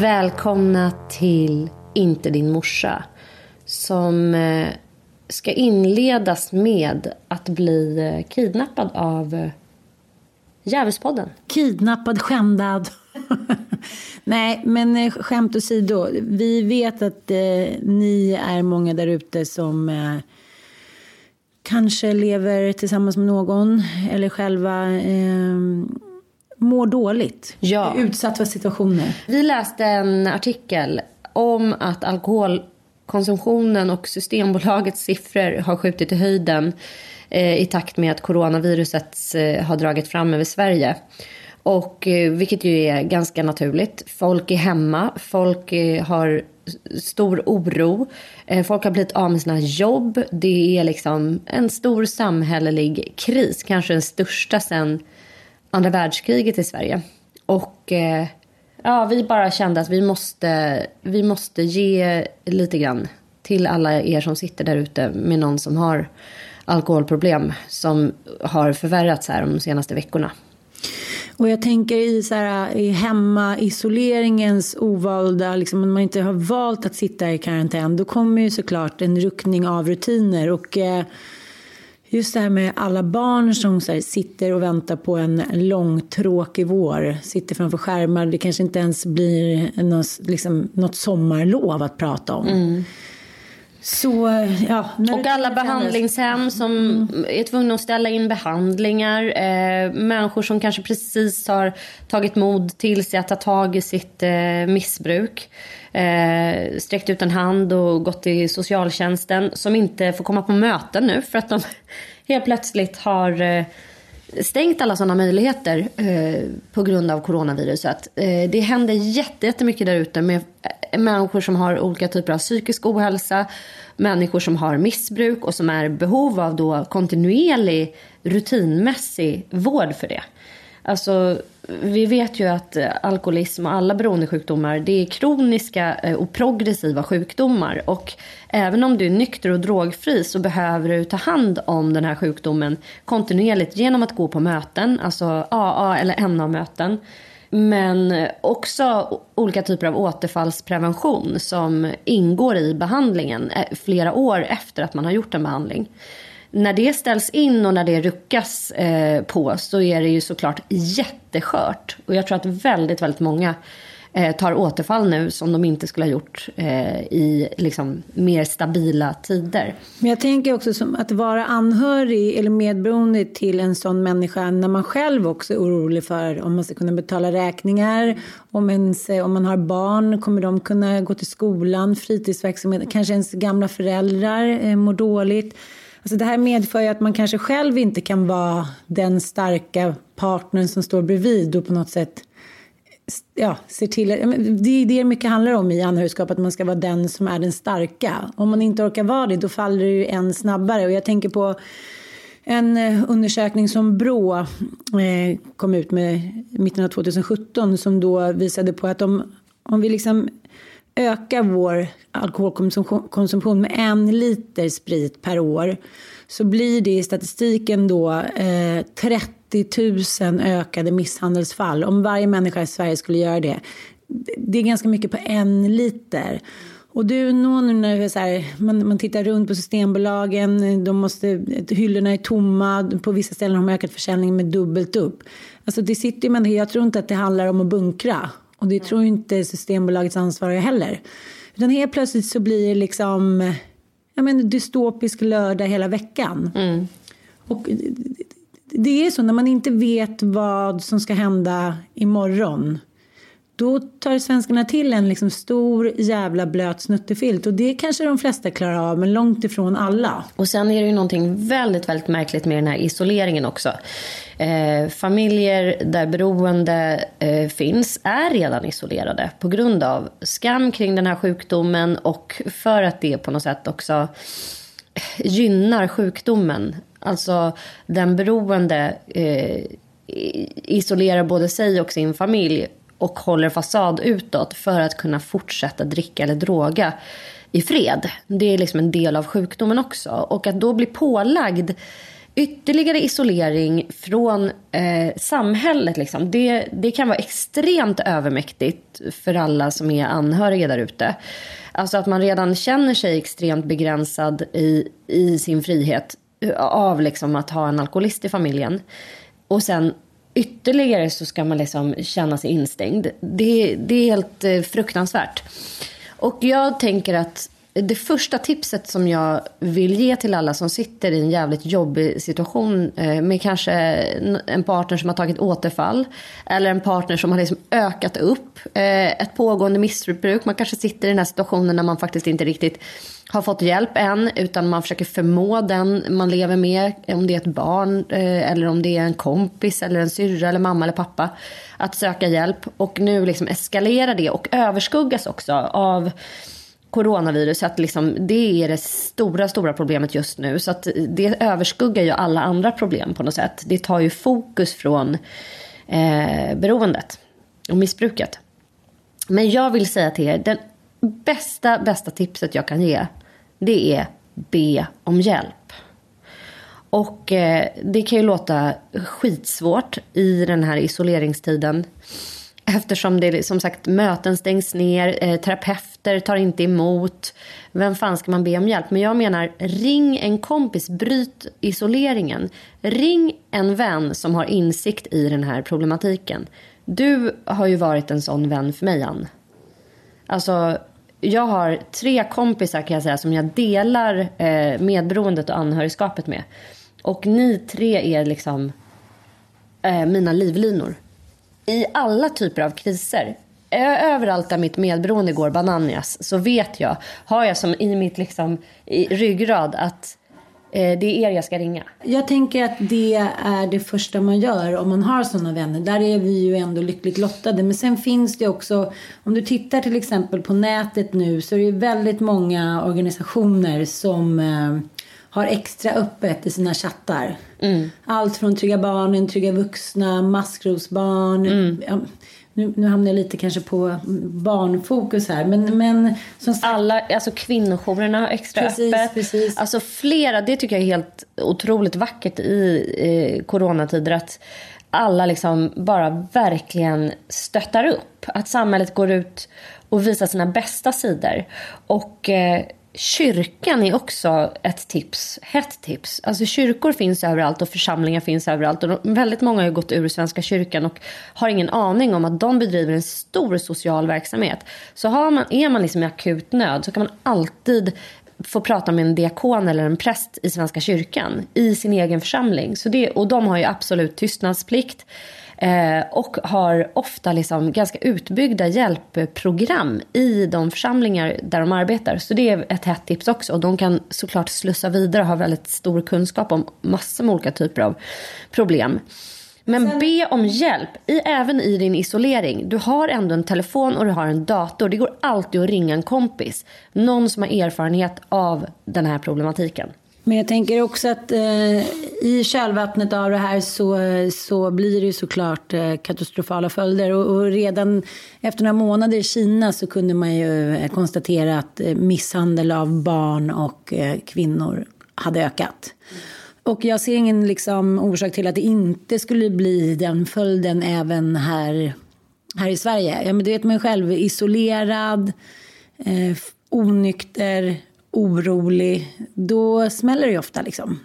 Välkomna till Inte din morsa. Som eh, ska inledas med att bli eh, kidnappad av eh, Djävulspodden. Kidnappad, skändad. Nej, men skämt åsido. Vi vet att eh, ni är många där ute som eh, kanske lever tillsammans med någon eller själva eh, mår dåligt. Ja. Utsatt för situationer. Vi läste en artikel om att alkoholkonsumtionen och Systembolagets siffror har skjutit i höjden eh, i takt med att coronaviruset eh, har dragit fram över Sverige. Och eh, vilket ju är ganska naturligt. Folk är hemma, folk eh, har stor oro. Eh, folk har blivit av med sina jobb. Det är liksom en stor samhällelig kris, kanske den största sen andra världskriget i Sverige. Och eh, ja, vi bara kände att vi måste, vi måste ge lite grann till alla er som sitter där ute med någon som har alkoholproblem som har förvärrats här de senaste veckorna. Och jag tänker i, så här, i hemmaisoleringens ovalda, liksom, om man inte har valt att sitta i karantän, då kommer ju såklart en ruckning av rutiner. Och eh, just det här med alla barn som här, sitter och väntar på en långtråkig vår, sitter framför skärmar, det kanske inte ens blir något, liksom, något sommarlov att prata om. Mm. Så, ja, och alla behandlingshem som mm. är tvungna att ställa in behandlingar. Eh, människor som kanske precis har tagit mod till sig att ta tag i sitt eh, missbruk. Eh, sträckt ut en hand och gått till socialtjänsten. Som inte får komma på möten nu för att de helt plötsligt har eh, stängt alla sådana möjligheter eh, på grund av coronaviruset. Eh, det händer jättemycket där ute med eh, människor som har olika typer av psykisk ohälsa, människor som har missbruk och som är i behov av då kontinuerlig rutinmässig vård för det. Alltså, vi vet ju att eh, alkoholism och alla beroendesjukdomar det är kroniska eh, och progressiva sjukdomar. Och även om du är nykter och drogfri så behöver du ta hand om den här sjukdomen kontinuerligt genom att gå på möten, alltså AA eller NA-möten. Men också olika typer av återfallsprevention som ingår i behandlingen eh, flera år efter att man har gjort en behandling när det ställs in och när det ruckas eh, på så är det ju såklart jätteskört. Och jag tror att väldigt, väldigt många eh, tar återfall nu som de inte skulle ha gjort eh, i liksom, mer stabila tider. Men jag tänker också som att vara anhörig eller medberoende till en sån människa när man själv också är orolig för om man ska kunna betala räkningar, om, ens, eh, om man har barn, kommer de kunna gå till skolan, fritidsverksamhet, kanske ens gamla föräldrar eh, mår dåligt. Alltså det här medför ju att man kanske själv inte kan vara den starka partnern som står bredvid och på något sätt ja, ser till, det är det mycket handlar om i anhörigskap, att man ska vara den som är den starka. Om man inte orkar vara det, då faller det ju än snabbare. Och jag tänker på en eh, undersökning som Brå eh, kom ut med i mitten av 2017 som då visade på att om, om vi liksom ökar vår alkoholkonsumtion med en liter sprit per år så blir det i statistiken då eh, 30 000 ökade misshandelsfall. Om varje människa i Sverige skulle göra det. Det är ganska mycket på en liter. Och du, nu när så här, man, man tittar runt på Systembolagen, de måste, hyllorna är tomma, på vissa ställen har de ökat försäljningen med dubbelt upp. Alltså det sitter människor, jag tror inte att det handlar om att bunkra. Och det tror inte Systembolagets ansvariga heller. Utan helt plötsligt så blir det liksom ja, men, dystopisk lördag hela veckan. Mm. Och det är så, när man inte vet vad som ska hända imorgon då tar svenskarna till en liksom stor jävla blöt snuttefilt och det kanske de flesta klarar av men långt ifrån alla. Och sen är det ju någonting väldigt, väldigt märkligt med den här isoleringen också. Eh, familjer där beroende eh, finns är redan isolerade på grund av skam kring den här sjukdomen och för att det på något sätt också gynnar sjukdomen. Alltså den beroende eh, isolerar både sig och sin familj och håller fasad utåt för att kunna fortsätta dricka eller droga i fred. Det är liksom en del av sjukdomen också. Och att då bli pålagd ytterligare isolering från eh, samhället, liksom, det, det kan vara extremt övermäktigt för alla som är anhöriga där ute. Alltså att man redan känner sig extremt begränsad i, i sin frihet eh, av liksom att ha en alkoholist i familjen. Och sen ytterligare så ska man liksom känna sig instängd. Det, det är helt eh, fruktansvärt. Och jag tänker att det första tipset som jag vill ge till alla som sitter i en jävligt jobbig situation eh, med kanske en partner som har tagit återfall eller en partner som har liksom ökat upp eh, ett pågående missbruk. Man kanske sitter i den här situationen när man faktiskt inte riktigt har fått hjälp än utan man försöker förmå den man lever med, om det är ett barn eh, eller om det är en kompis eller en syrra eller mamma eller pappa, att söka hjälp. Och nu liksom eskalerar det och överskuggas också av coronaviruset, liksom, det är det stora, stora problemet just nu. Så att det överskuggar ju alla andra problem på något sätt. Det tar ju fokus från eh, beroendet och missbruket. Men jag vill säga till er, det bästa, bästa tipset jag kan ge, det är be om hjälp. Och eh, det kan ju låta skitsvårt i den här isoleringstiden. Eftersom det som sagt möten stängs ner, eh, terapeuter tar inte emot. Vem fan ska man be om hjälp? Men jag menar, ring en kompis, bryt isoleringen. Ring en vän som har insikt i den här problematiken. Du har ju varit en sån vän för mig, Ann. Alltså, jag har tre kompisar kan jag säga som jag delar eh, medberoendet och anhörigskapet med. Och ni tre är liksom eh, mina livlinor i alla typer av kriser. Överallt där mitt medberoende går bananas så vet jag, har jag som i mitt liksom, i ryggrad att eh, det är er jag ska ringa. Jag tänker att det är det första man gör om man har sådana vänner. Där är vi ju ändå lyckligt lottade. Men sen finns det också, om du tittar till exempel på nätet nu så är det väldigt många organisationer som eh, har extra öppet i sina chattar. Mm. Allt från Trygga Barnen, Trygga Vuxna, Maskrosbarn. Mm. Nu, nu hamnar jag lite kanske på barnfokus här. Men, men som sagt... Alla, alltså kvinnojourerna har extra precis, öppet. Precis. Alltså flera, det tycker jag är helt otroligt vackert i eh, coronatider. Att alla liksom bara verkligen stöttar upp. Att samhället går ut och visar sina bästa sidor. Och eh, Kyrkan är också ett tips, hett tips. Alltså kyrkor finns överallt och församlingar finns överallt. Och väldigt många har gått ur Svenska kyrkan och har ingen aning om att de bedriver en stor social verksamhet. Så har man, är man liksom i akut nöd så kan man alltid få prata med en diakon eller en präst i Svenska kyrkan i sin egen församling. Så det, och de har ju absolut tystnadsplikt. Eh, och har ofta liksom ganska utbyggda hjälpprogram i de församlingar där de arbetar. Så det är ett hett tips också. Och de kan såklart slussa vidare och ha väldigt stor kunskap om massor med olika typer av problem. Men Sen... be om hjälp, i, även i din isolering. Du har ändå en telefon och du har en dator. Det går alltid att ringa en kompis. Någon som har erfarenhet av den här problematiken. Men jag tänker också att eh, i kölvattnet av det här så, så blir det ju såklart eh, katastrofala följder. Och, och, redan efter några månader i Kina så kunde man ju eh, konstatera att eh, misshandel av barn och eh, kvinnor hade ökat. Och jag ser ingen liksom, orsak till att det inte skulle bli den följden även här, här i Sverige. Ja, men det vet man ju själv, isolerad, eh, onykter, orolig, då smäller det ju ofta liksom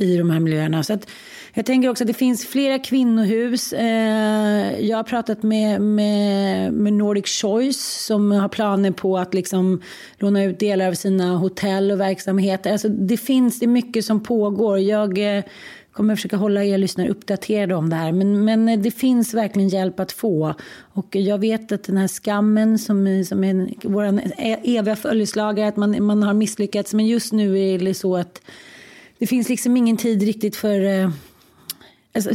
i de här miljöerna. Så att, jag tänker också att det finns flera kvinnohus. Eh, jag har pratat med, med, med, Nordic Choice som har planer på att liksom låna ut delar av sina hotell och verksamheter. Alltså det finns det är mycket som pågår. Jag eh, kommer försöka hålla er lyssnare uppdaterade om det här. Men, men det finns verkligen hjälp att få. Och jag vet att den här skammen som, som är vår eviga följeslagare, att man, man har misslyckats. Men just nu är det så att det finns liksom ingen tid riktigt för... Eh, alltså,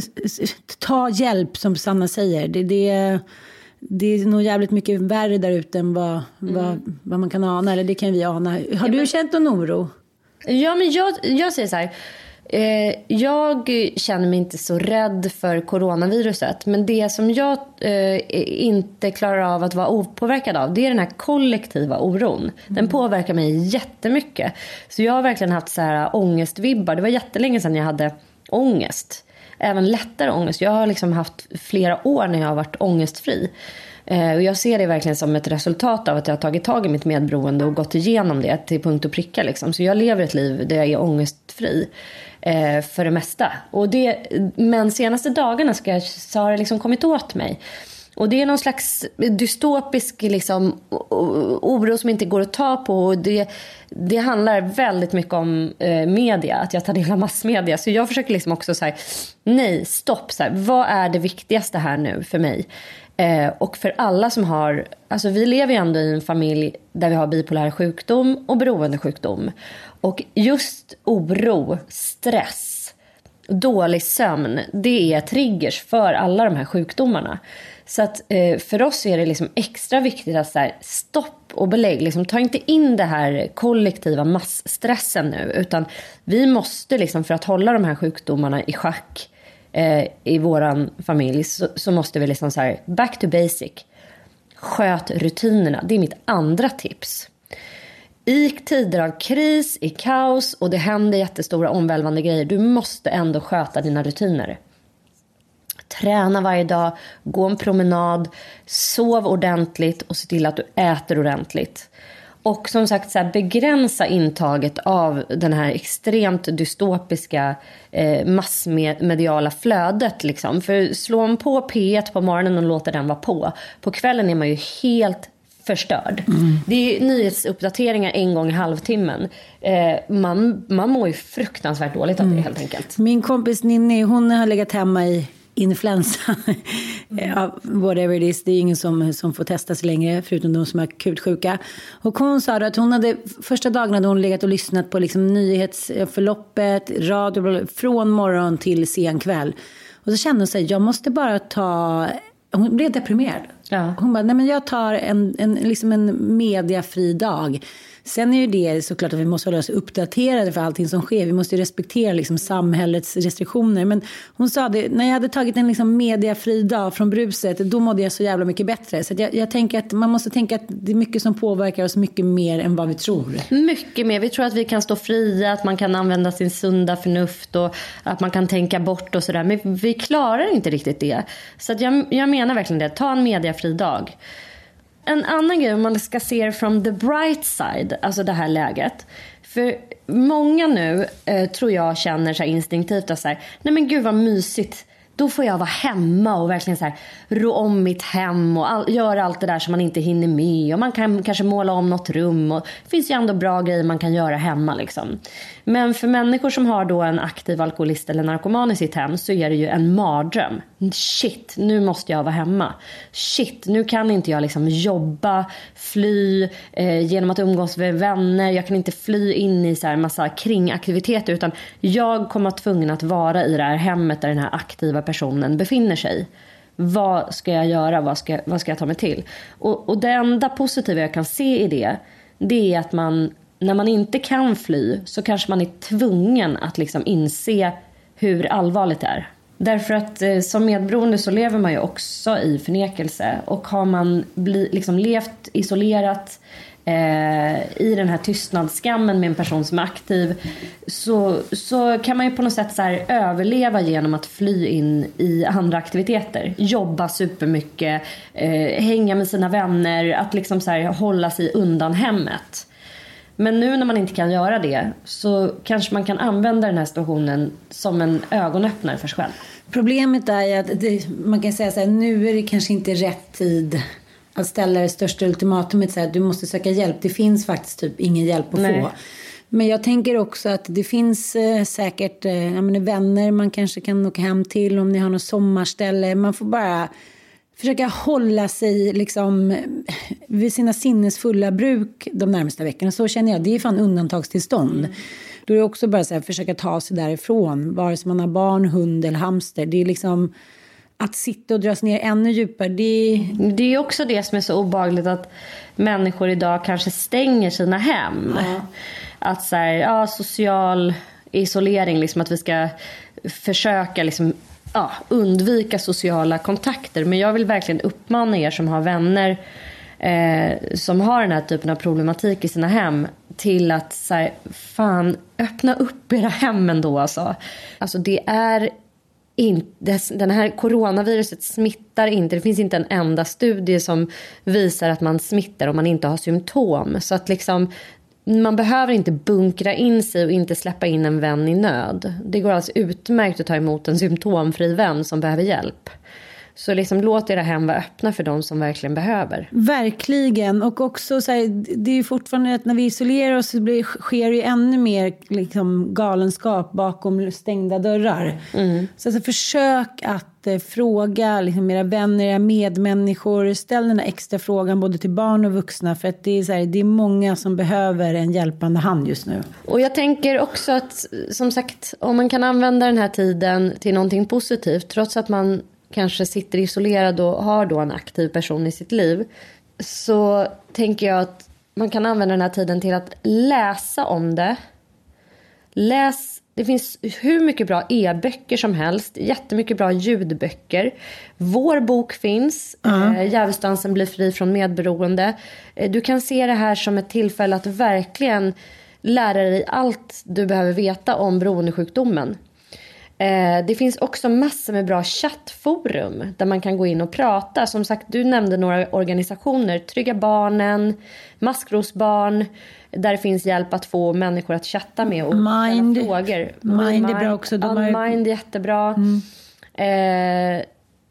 ta hjälp, som Sanna säger. Det, det, det är nog jävligt mycket värre där ute än vad, mm. vad, vad man kan ana. Eller det kan vi ana. Har ja, du men... känt någon oro? Ja, men jag, jag säger så här. Eh, jag känner mig inte så rädd för coronaviruset. Men det som jag eh, inte klarar av att vara opåverkad av det är den här kollektiva oron. Mm. Den påverkar mig jättemycket. Så jag har verkligen haft så här ångestvibbar. Det var jättelänge sedan jag hade ångest. Även lättare ångest. Jag har liksom haft flera år när jag har varit ångestfri. Eh, och jag ser det verkligen som ett resultat av att jag har tagit tag i mitt medberoende och gått igenom det till punkt och pricka. Liksom. Så jag lever ett liv där jag är ångestfri eh, för det mesta. Och det, men senaste dagarna ska jag, så har det liksom kommit åt mig. Och det är någon slags dystopisk liksom, oro som inte går att ta på. Och det, det handlar väldigt mycket om eh, media, att jag tar del av massmedia. Så jag försöker liksom också säga, nej, stopp. Så här, vad är det viktigaste här nu för mig? Eh, och för alla som har, alltså vi lever ju ändå i en familj där vi har bipolär sjukdom och beroendesjukdom. Och just oro, stress, dålig sömn, det är triggers för alla de här sjukdomarna. Så att eh, för oss är det liksom extra viktigt att så här, stopp och belägg. Liksom, ta inte in det här kollektiva massstressen nu. Utan vi måste liksom, för att hålla de här sjukdomarna i schack eh, i våran familj så, så, måste vi liksom så här, back to basic. Sköt rutinerna. Det är mitt andra tips. I tider av kris, i kaos och det händer jättestora omvälvande grejer. Du måste ändå sköta dina rutiner. Träna varje dag, gå en promenad, sov ordentligt och se till att du äter ordentligt. Och som sagt så här, begränsa intaget av den här extremt dystopiska eh, massmediala flödet. Liksom. För slår man på P1 på morgonen och låter den vara på, på kvällen är man ju helt förstörd. Mm. Det är nyhetsuppdateringar en gång i halvtimmen. Eh, man, man mår ju fruktansvärt dåligt av det mm. helt enkelt. Min kompis Ninni, hon har legat hemma i influensa. ja, whatever it is, det är ingen som, som får testas längre förutom de som är akut sjuka. Och hon sa att hon hade, första dagen hade hon legat och lyssnat på liksom nyhetsförloppet, radio, från morgon till sen kväll. Och så kände hon sig, jag måste bara ta hon blev deprimerad. Ja. Hon bara, nej men jag tar en, en, liksom en mediafri dag. Sen är ju det såklart att vi måste hålla oss uppdaterade för allting som sker. Vi måste ju respektera liksom samhällets restriktioner. Men hon sa det, när jag hade tagit en liksom mediafri dag från bruset, då mådde jag så jävla mycket bättre. Så jag, jag tänker att man måste tänka att det är mycket som påverkar oss mycket mer än vad vi tror. Mycket mer. Vi tror att vi kan stå fria, att man kan använda sin sunda förnuft och att man kan tänka bort och sådär. Men vi klarar inte riktigt det. Så jag, jag menar verkligen det. Ta en mediafri dag en annan grej om man ska se det from the bright side, alltså det här läget. För många nu eh, tror jag känner så instinktivt att så här, nej men gud vad mysigt då får jag vara hemma och verkligen så här, rå om mitt hem och all, göra allt det där som man inte hinner med. Och man kan kanske måla om något rum. Och det finns ju ändå bra grejer man kan göra hemma. Liksom. Men för människor som har då en aktiv alkoholist eller narkoman i sitt hem så är det ju en mardröm. Shit, nu måste jag vara hemma. Shit, nu kan inte jag liksom jobba, fly eh, genom att umgås med vänner. Jag kan inte fly in i så här massa kringaktiviteter utan jag kommer att tvungen att vara i det här hemmet där den här aktiva personen befinner sig. Vad ska jag göra? Vad ska, vad ska jag ta mig till? Och, och det enda positiva jag kan se i det, det är att man, när man inte kan fly så kanske man är tvungen att liksom inse hur allvarligt det är. Därför att eh, som medberoende så lever man ju också i förnekelse. Och har man bli, liksom levt isolerat Eh, i den här tystnadsskammen med en person som är aktiv så, så kan man ju på något sätt så överleva genom att fly in i andra aktiviteter. Jobba supermycket, eh, hänga med sina vänner, att liksom så hålla sig undan hemmet. Men nu när man inte kan göra det så kanske man kan använda den här situationen som en ögonöppnare för sig själv. Problemet är ju att det, man kan säga så här, nu är det kanske inte rätt tid att ställa det största ultimatumet så här, du måste söka hjälp. Det finns faktiskt typ ingen hjälp att Nej. få. Men jag tänker också att det finns eh, säkert eh, menar, vänner man kanske kan åka hem till om ni har något sommarställe. Man får bara försöka hålla sig liksom vid sina sinnesfulla bruk de närmaste veckorna. Så känner jag. Det är fan undantagstillstånd. Mm. Då är det också bara så här, försöka ta sig därifrån. Vare sig man har barn, hund eller hamster. Det är liksom att sitta och dras ner ännu djupare. Det... det är också det som är så obagligt att människor idag kanske stänger sina hem. Ja. Att så här, ja, social isolering, liksom att vi ska försöka liksom, ja, undvika sociala kontakter. Men jag vill verkligen uppmana er som har vänner eh, som har den här typen av problematik i sina hem till att så här, fan, öppna upp era hem ändå. Alltså. alltså det är in, den här coronaviruset smittar inte. Det finns inte en enda studie som visar att man smittar om man inte har symptom. Så att liksom, man behöver inte bunkra in sig och inte släppa in en vän i nöd. Det går alltså utmärkt att ta emot en symptomfri vän som behöver hjälp. Så liksom låt era hem vara öppna för de som verkligen behöver. Verkligen. Och också så här, det är ju fortfarande att när vi isolerar oss så blir, sker ju ännu mer liksom, galenskap bakom stängda dörrar. Mm. Så alltså, försök att eh, fråga liksom, era vänner, era medmänniskor. Ställ den här extra frågan både till barn och vuxna. För att det är, så här, det är många som behöver en hjälpande hand just nu. Och jag tänker också att som sagt om man kan använda den här tiden till någonting positivt trots att man kanske sitter isolerad och har då en aktiv person i sitt liv så tänker jag att man kan använda den här tiden till att läsa om det. Läs, det finns hur mycket bra e-böcker som helst, jättemycket bra ljudböcker. Vår bok finns, mm. eh, Djävulsdansen blir fri från medberoende. Eh, du kan se det här som ett tillfälle att verkligen lära dig allt du behöver veta om beroendesjukdomen. Eh, det finns också massor med bra chattforum där man kan gå in och prata. Som sagt, du nämnde några organisationer. Trygga Barnen, Maskrosbarn. Där det finns hjälp att få människor att chatta med och Mind. ställa frågor. Mind är bra också. De har... Mind är jättebra. Mm. Eh,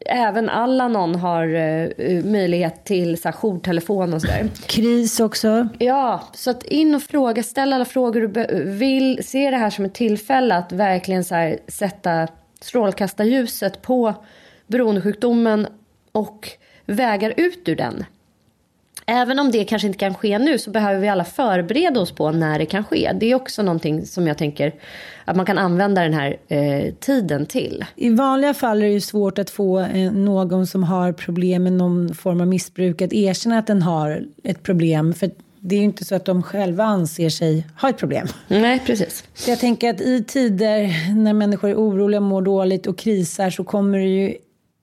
även Alanon har uh, möjlighet till så här, jourtelefon och sådär. Kris också. Ja, så att in och fråga, ställ alla frågor du vill. Se det här som ett tillfälle att verkligen så här, sätta strålkastarljuset på beroendesjukdomen och vägar ut ur den. Även om det kanske inte kan ske nu så behöver vi alla förbereda oss på när det kan ske. Det är också någonting som jag tänker att man kan använda den här eh, tiden till. I vanliga fall är det svårt att få eh, någon som har problem med någon form av missbruk att erkänna att den har ett problem. För det är ju inte så att de själva anser sig ha ett problem. Nej, precis. Så jag tänker att i tider när människor är oroliga, mår dåligt och krisar så kommer det ju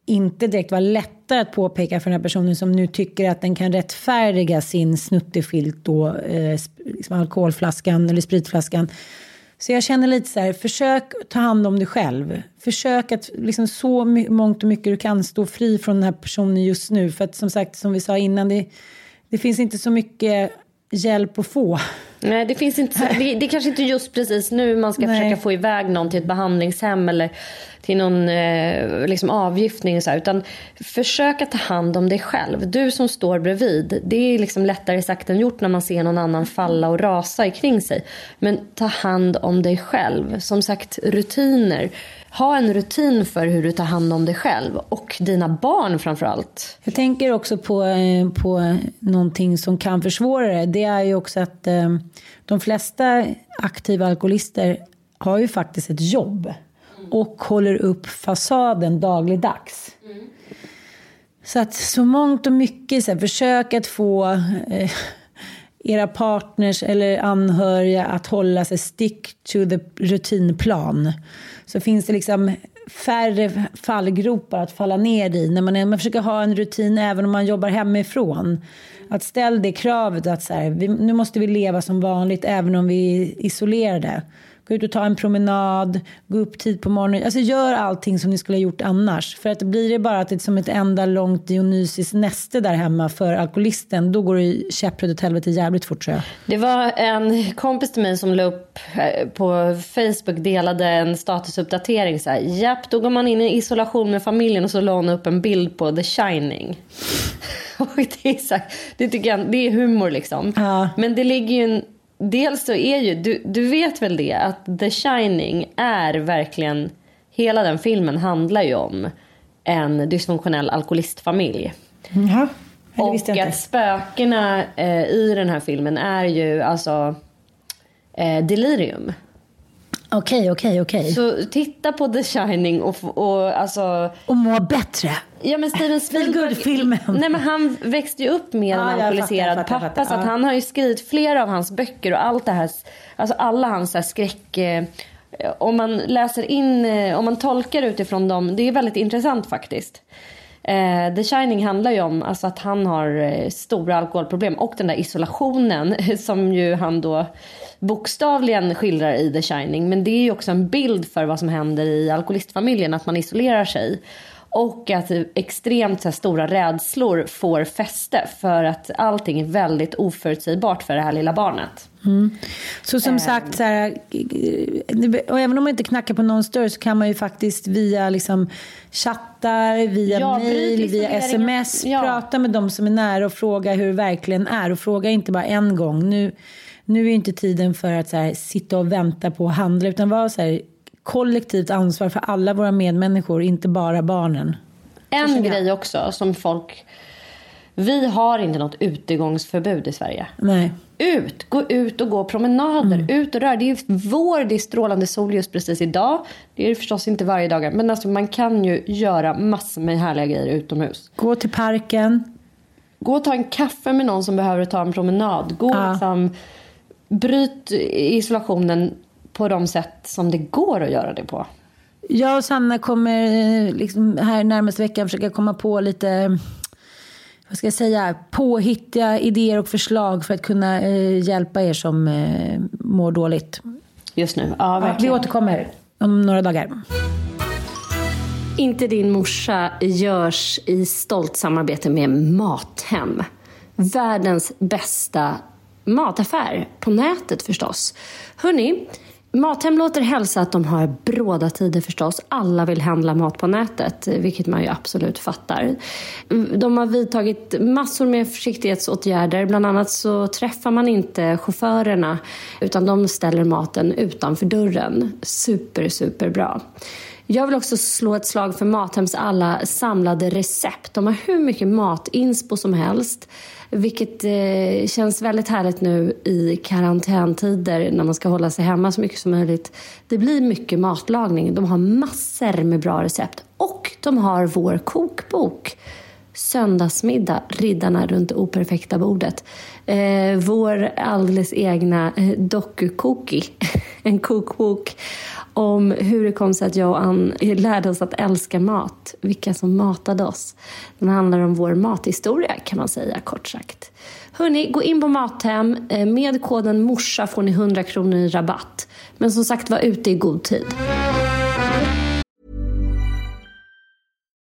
inte direkt vara lättare att påpeka för den här personen som nu tycker att den kan rättfärdiga sin snuttefilt då, eh, liksom alkoholflaskan eller spritflaskan Så jag känner lite så här, försök ta hand om dig själv. Försök att liksom så mångt och mycket du kan stå fri från den här personen just nu. För att som sagt, som vi sa innan, det, det finns inte så mycket hjälp att få. Nej, det finns inte. Det, det är kanske inte just precis nu man ska Nej. försöka få iväg någon till ett behandlingshem eller till någon eh, liksom avgiftning. Så här, utan försök att ta hand om dig själv. Du som står bredvid. Det är liksom lättare sagt än gjort när man ser någon annan falla och rasa kring sig. Men ta hand om dig själv. Som sagt, rutiner. Ha en rutin för hur du tar hand om dig själv och dina barn framför allt. Jag tänker också på, eh, på någonting som kan försvåra det. Det är ju också att eh, de flesta aktiva alkoholister har ju faktiskt ett jobb och håller upp fasaden dagligdags. Mm. Så att så mångt och mycket, så här, försök att få eh, era partners eller anhöriga att hålla sig stick to the rutinplan. Så finns det liksom färre fallgropar att falla ner i när man, man försöker ha en rutin även om man jobbar hemifrån. Att ställa det kravet att så här, vi, nu måste vi leva som vanligt även om vi är isolerade. Gå ut och ta en promenad, gå upp tid på morgonen. Alltså gör allting som ni skulle ha gjort annars. För att blir det bara att det är som ett enda långt dionysiskt näste där hemma för alkoholisten, då går det käpprätt åt helvete jävligt fort tror jag. Det var en kompis till mig som la upp eh, på Facebook, delade en statusuppdatering så här. Japp, då går man in i isolation med familjen och så la hon upp en bild på The Shining. och det, är så här, det tycker jag, det är humor liksom. Ja. Men det ligger ju en dels så är ju, du, du vet väl det, att The Shining är verkligen, hela den filmen handlar ju om en dysfunktionell alkoholistfamilj. Jaha, det Och visste jag inte. att spökena eh, i den här filmen är ju alltså eh, delirium. Okej, okej, okej. Så titta på The Shining och, och alltså... Och må bättre. Ja men Steven Spielberg. filmen Nej men han växte ju upp med en alkoholiserad pappa. Fattar, så att han har ju skrivit flera av hans böcker och allt det här. Alltså alla hans här skräck... Eh, om man läser in, eh, om man tolkar utifrån dem. Det är väldigt intressant faktiskt. Eh, The Shining handlar ju om alltså, att han har stora alkoholproblem och den där isolationen som ju han då bokstavligen skildrar i The Shining. Men det är ju också en bild för vad som händer i alkoholistfamiljen, att man isolerar sig. Och att extremt så stora rädslor får fäste för att allting är väldigt oförutsägbart för det här lilla barnet. Mm. Så som ähm. sagt, så här, och även om man inte knackar på någons dörr så kan man ju faktiskt via liksom, chattar, via ja, mail, via sms ja. prata med de som är nära och fråga hur det verkligen är. Och fråga inte bara en gång. Nu, nu är inte tiden för att så här, sitta och vänta på att handla utan vara så här, kollektivt ansvar för alla våra medmänniskor, inte bara barnen. En grej också som folk... Vi har inte något utegångsförbud i Sverige. Nej. Ut! Gå ut och gå promenader. Mm. Ut och rör. Det är vår, det är strålande sol just precis idag. Det är det förstås inte varje dag. Men alltså, man kan ju göra massor med härliga grejer utomhus. Gå till parken. Gå och ta en kaffe med någon som behöver ta en promenad. Gå ja. liksom, bryt isolationen på de sätt som det går att göra det på. Jag och Sanna kommer eh, liksom här närmaste veckan försöka komma på lite vad ska jag säga, påhittiga idéer och förslag för att kunna eh, hjälpa er som eh, mår dåligt. Just nu, ja verkligen. Ja, vi återkommer om några dagar. Inte din morsa görs i stolt samarbete med Mathem. Världens bästa mataffär, på nätet förstås. Hörni, Mathem låter hälsa att de har bråda tider förstås. Alla vill handla mat på nätet, vilket man ju absolut fattar. De har vidtagit massor med försiktighetsåtgärder. Bland annat så träffar man inte chaufförerna utan de ställer maten utanför dörren. Super, super bra. Jag vill också slå ett slag för Mathems alla samlade recept. De har hur mycket matinspo som helst. Vilket eh, känns väldigt härligt nu i karantäntider när man ska hålla sig hemma så mycket som möjligt. Det blir mycket matlagning. De har massor med bra recept. Och de har vår kokbok. Söndagsmiddag, Riddarna runt det operfekta bordet. Eh, vår alldeles egna eh, dokukoki, en kokbok om hur det kom sig att jag och Ann lärde oss att älska mat. Vilka som matade oss. Den handlar om vår mathistoria kan man säga kort sagt. Hörni, gå in på Mathem. Eh, med koden MORSA får ni 100 kronor i rabatt. Men som sagt, var ute i god tid.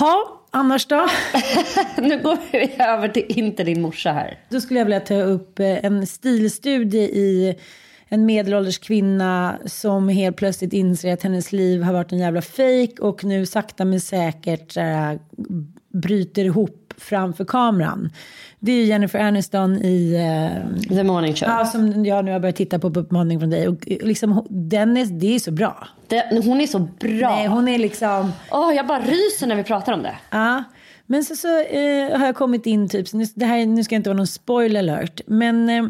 Ha, annars då? nu går vi över till Inte din morsa här. Då skulle jag vilja ta upp eh, en stilstudie i en medelålders kvinna som helt plötsligt inser att hennes liv har varit en jävla fejk och nu sakta men säkert såhär, bryter ihop framför kameran. Det är Jennifer Aniston i... Uh, The Morning Show. Ja, som jag nu har börjat titta på på uppmaning från dig. Och liksom, den är, det är så bra. Det, hon är så bra. Nej, hon är liksom... Åh, oh, jag bara ryser när vi pratar om det. Ja. Men så, så eh, har jag kommit in, typ, så nu, det här, nu ska jag inte vara någon spoiler alert, men eh,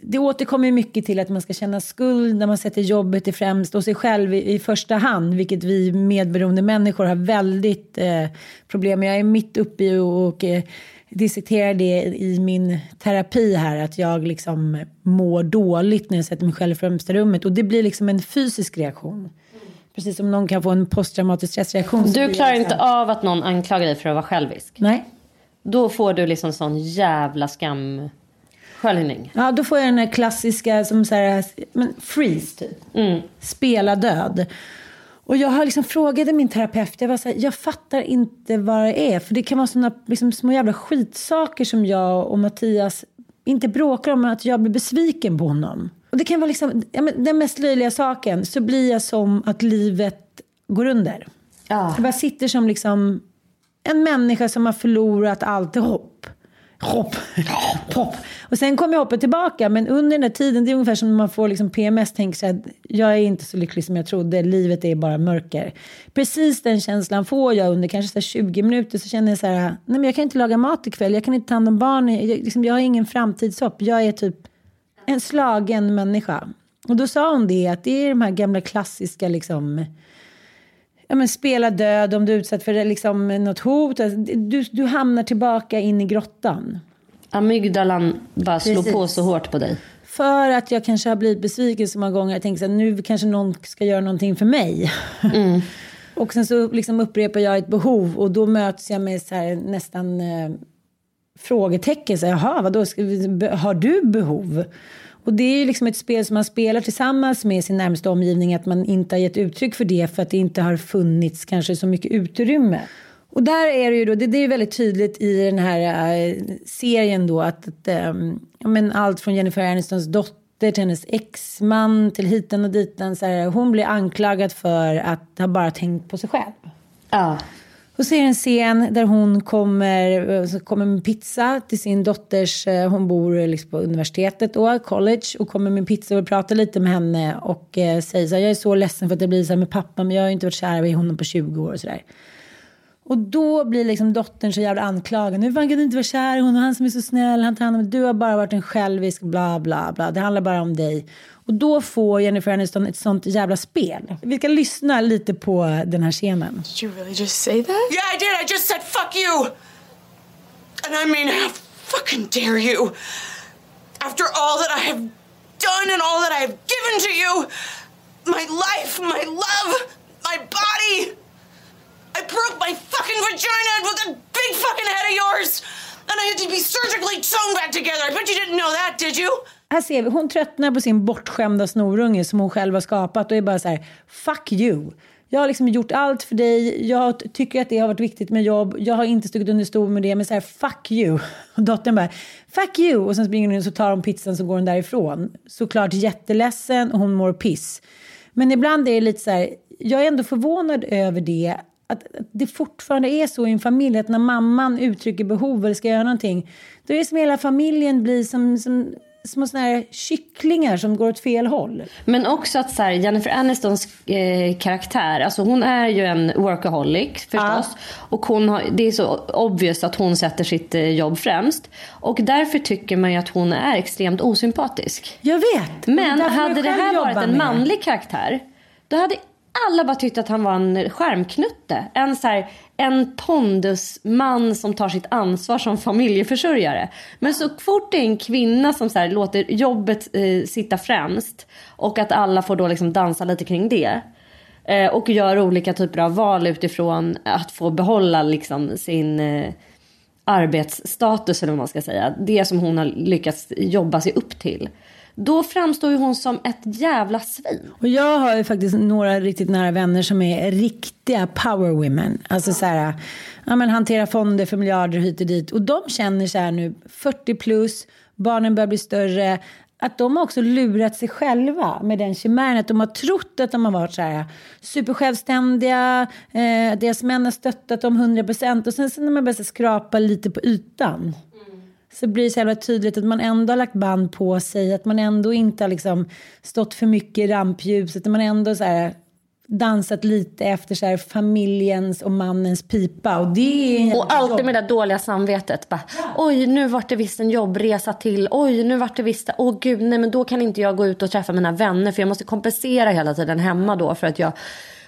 det återkommer mycket till att man ska känna skuld när man sätter jobbet i främst och sig själv i, i första hand, vilket vi medberoende människor har väldigt eh, problem med. Jag är mitt uppe i och, och eh, dissekterar det i min terapi här, att jag liksom mår dåligt när jag sätter mig själv i främsta rummet och det blir liksom en fysisk reaktion. Precis som någon kan få en posttraumatisk stressreaktion. Du klarar liksom... inte av att någon anklagar dig för att vara självisk? Nej. Då får du liksom sån jävla skam Sköljning. Ja, då får jag den här klassiska som så här, men freeze typ. Mm. Spela död. Och jag har liksom frågade min terapeut, jag var så här, jag fattar inte vad det är. För det kan vara sådana liksom, små jävla skitsaker som jag och Mattias inte bråkar om, men att jag blir besviken på honom. Och det kan vara liksom, ja, men den mest löjliga saken, så blir jag som att livet går under. Ja. Jag bara sitter som liksom en människa som har förlorat allt hopp hopp, hopp. Och sen kommer hoppet tillbaka. Men under den här tiden, det är ungefär som när man får liksom PMS, tänker sig att jag är inte så lycklig som jag trodde, livet är bara mörker. Precis den känslan får jag under kanske så 20 minuter. Så känner jag så här, nej men jag kan inte laga mat ikväll, jag kan inte ta hand om barn, jag, liksom, jag har ingen framtidshopp. Jag är typ en slagen människa. Och då sa hon det, att det är de här gamla klassiska liksom ja, men spela död om du är utsatt för liksom, något hot. Alltså, du, du hamnar tillbaka in i grottan. Amygdalan bara slår Precis. på så hårt på dig. För att jag kanske har blivit besviken så många gånger. Jag tänker att nu kanske någon ska göra någonting för mig. Mm. och sen så liksom upprepar jag ett behov och då möts jag med så här, nästan eh, frågetecken. Så, Jaha, vadå, har du behov? Och det är ju liksom ett spel som man spelar tillsammans med sin närmaste omgivning, att man inte har gett uttryck för det för att det inte har funnits kanske så mycket utrymme. Och där är det ju då, det, det är väldigt tydligt i den här äh, serien då att, att äh, men allt från Jennifer Anistons dotter till hennes exman till hiten och ditan. Så här, hon blir anklagad för att ha bara tänkt på sig själv. Ja. Och så är det en scen där hon kommer, kommer med pizza till sin dotters, eh, hon bor eh, liksom på universitetet då, college, och kommer med pizza och pratar lite med henne och eh, säger så här, jag är så ledsen för att det blir så här med pappa, men jag har inte varit kär i honom på 20 år och sådär. Och då blir liksom dottern så jävla anklagande. Hur fan kan du inte vara kär i honom? Han som är så snäll, han tar hand om Du har bara varit en självisk bla bla bla. Det handlar bara om dig. Och då får Jennifer Aniston ett sånt jävla spel. Vi ska lyssna lite på den här scenen. Did you really just say that? Yeah, I did. I just said fuck you. And I mean, how fucking dare you? After all that I have done and all that I have given to you, my life, my love, my body. I broke my fucking vagina with a big fucking head of yours. And I had to be surgically sewn back together. I bet you didn't know that, did you? Här ser vi, hon tröttnar på sin bortskämda snorunge som hon själv har skapat och är bara så här, fuck you. Jag har liksom gjort allt för dig, jag tycker att det har varit viktigt med jobb, jag har inte stuckit under stol med det, men så här, fuck you. Och dottern bara, fuck you. Och sen springer hon in och så tar hon pizzan så går hon därifrån. Såklart jätteledsen och hon mår piss. Men ibland är det lite så här, jag är ändå förvånad över det, att det fortfarande är så i en familj att när mamman uttrycker behov eller ska göra någonting, då är det som hela familjen blir som, som små såna här kycklingar som går åt fel håll. Men också att så här, Jennifer Anistons eh, karaktär, alltså hon är ju en workaholic förstås. Ja. Och hon har, det är så obvious att hon sätter sitt eh, jobb främst. Och därför tycker man ju att hon är extremt osympatisk. Jag vet. Men hade det här varit en manlig karaktär, då hade alla bara tyckte att han var en skärmknutte. En, så här, en pondusman som tar sitt ansvar som familjeförsörjare. Men så fort det är en kvinna som så här, låter jobbet eh, sitta främst och att alla får då liksom dansa lite kring det eh, och gör olika typer av val utifrån att få behålla liksom sin eh, arbetsstatus eller vad man ska säga. Det som hon har lyckats jobba sig upp till då framstår ju hon som ett jävla svin. Och jag har ju faktiskt några riktigt nära vänner som är riktiga power women. Alltså så här, ja men hantera fonder för miljarder hit och dit. Och de känner så här nu, 40 plus, barnen börjar bli större. Att de har också lurat sig själva med den chimären. Att de har trott att de har varit så här supersjälvständiga. Eh, deras män har stöttat dem 100 procent. Och sen så när man börjar skrapa lite på ytan så blir det så jävla tydligt att man ändå har lagt band på sig, att man ändå inte har liksom stått för mycket i rampljuset, att man ändå så här dansat lite efter så här familjens och mannens pipa. Och, det och alltid med det dåliga samvetet. Bara, Oj, nu vart det visst en jobbresa till. Oj, nu vart det visst... Åh oh, gud, nej men då kan inte jag gå ut och träffa mina vänner för jag måste kompensera hela tiden hemma då för att jag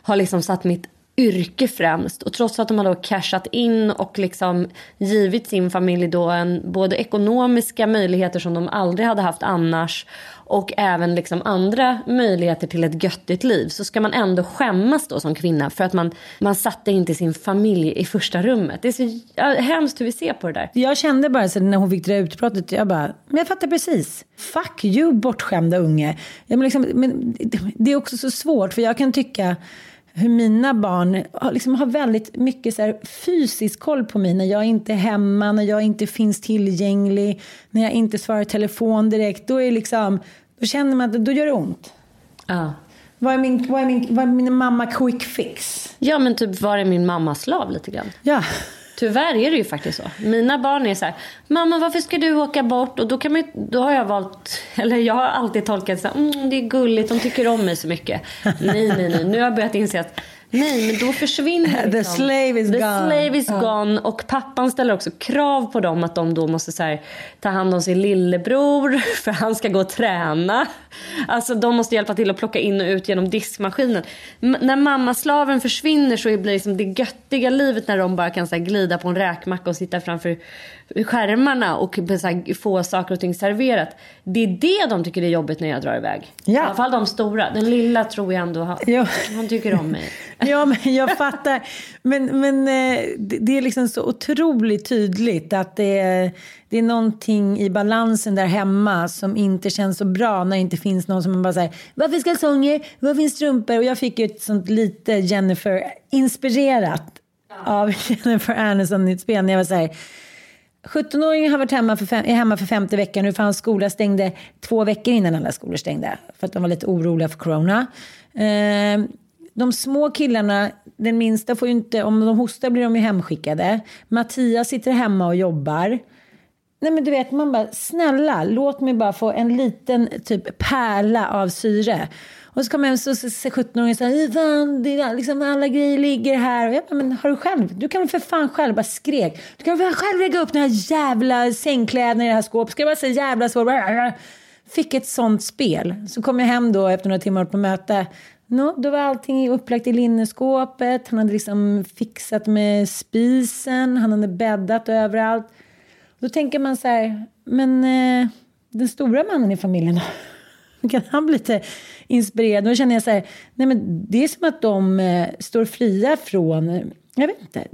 har liksom satt mitt yrke främst. Och trots att de har då cashat in och liksom givit sin familj då en, både ekonomiska möjligheter som de aldrig hade haft annars och även liksom andra möjligheter till ett göttigt liv så ska man ändå skämmas då som kvinna för att man, man satte inte sin familj i första rummet. Det är så hemskt hur vi ser på det där. Jag kände bara så när hon fick det där utbrottet, jag bara, men jag fattar precis. Fuck you bortskämda unge. Ja, men liksom, men det är också så svårt för jag kan tycka hur mina barn liksom har väldigt mycket så fysisk koll på mig när jag inte är hemma, när jag inte finns tillgänglig, när jag inte svarar telefon direkt. Då, är liksom, då känner man att då gör det ont. Ja. Vad är, min, vad, är min, vad är min mamma quick fix? Ja, men typ var är min mamma slav lite grann? Ja. Tyvärr är det ju faktiskt så. Mina barn är så här, mamma varför ska du åka bort? Och då, kan man, då har jag valt, eller jag har alltid tolkat så här, mm, det är gulligt, de tycker om mig så mycket. nej, nej, nej, nu har jag börjat inse att Nej, men då försvinner liksom, The slave is the gone. Slave is ja. gone. Och pappan ställer också krav på dem att de då måste så här, ta hand om sin lillebror för han ska gå och träna. Alltså de måste hjälpa till att plocka in och ut genom diskmaskinen. M när mammaslaven försvinner så blir det liksom det göttiga livet när de bara kan så här, glida på en räkmacka och sitta framför skärmarna och få saker och ting serverat. Det är det de tycker är jobbigt när jag drar iväg. Ja. I alla fall de stora. Den lilla tror jag ändå, ja. han tycker om mig. Ja, men jag fattar. Men, men eh, det är liksom så otroligt tydligt att det är, det är någonting i balansen där hemma som inte känns så bra när det inte finns någon som bara säger varför ska kalsonger, var finns strumpor? Och jag fick ju ett sånt lite Jennifer-inspirerat av Jennifer Aniston-utspel när jag var så här 17-åringen har varit hemma för, fem, är hemma för femte veckan nu för hans skola stängde två veckor innan alla skolor stängde. För att de var lite oroliga för corona. Eh, de små killarna, den minsta får ju inte, om de hostar blir de ju hemskickade. Mattias sitter hemma och jobbar. Nej men du vet, man bara snälla låt mig bara få en liten typ pärla av syre. Och så kommer jag hem så säger 17-åringen säger fan, liksom alla grejer ligger här. Och jag bara, men har du själv, du kan väl för fan själv, bara skrek. Du kan väl själv lägga upp den här jävla sängkläderna i det här skåpet. Ska jag bara säga jävla så. Fick ett sånt spel. Så kom jag hem då efter några timmar på möte. No, då var allting upplagt i linneskåpet. Han hade liksom fixat med spisen. Han hade bäddat överallt. Då tänker man så här, men eh, den stora mannen i familjen kan han bli lite inspirerad? Då känner jag så här, nej men det är som att de eh, står fria från, eh, jag vet inte,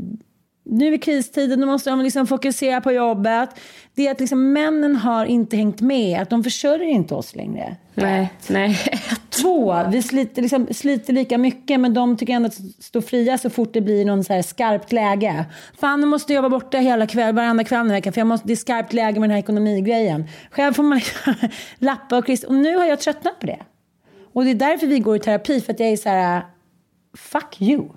nu är kristiden, då måste de liksom fokusera på jobbet. Det är att liksom männen har inte hängt med, att de försörjer inte oss längre. Nej, nej. Två, vi sliter, liksom, sliter lika mycket men de tycker ändå att stå fria så fort det blir någon så här skarpt läge. Fan, nu måste jag jobba borta hela kväll, varenda kväll här veckan för jag måste, det är skarpt läge med den här ekonomigrejen. Själv får man liksom lappa och klistra. Och nu har jag tröttnat på det. Och det är därför vi går i terapi, för att jag är så här, fuck you.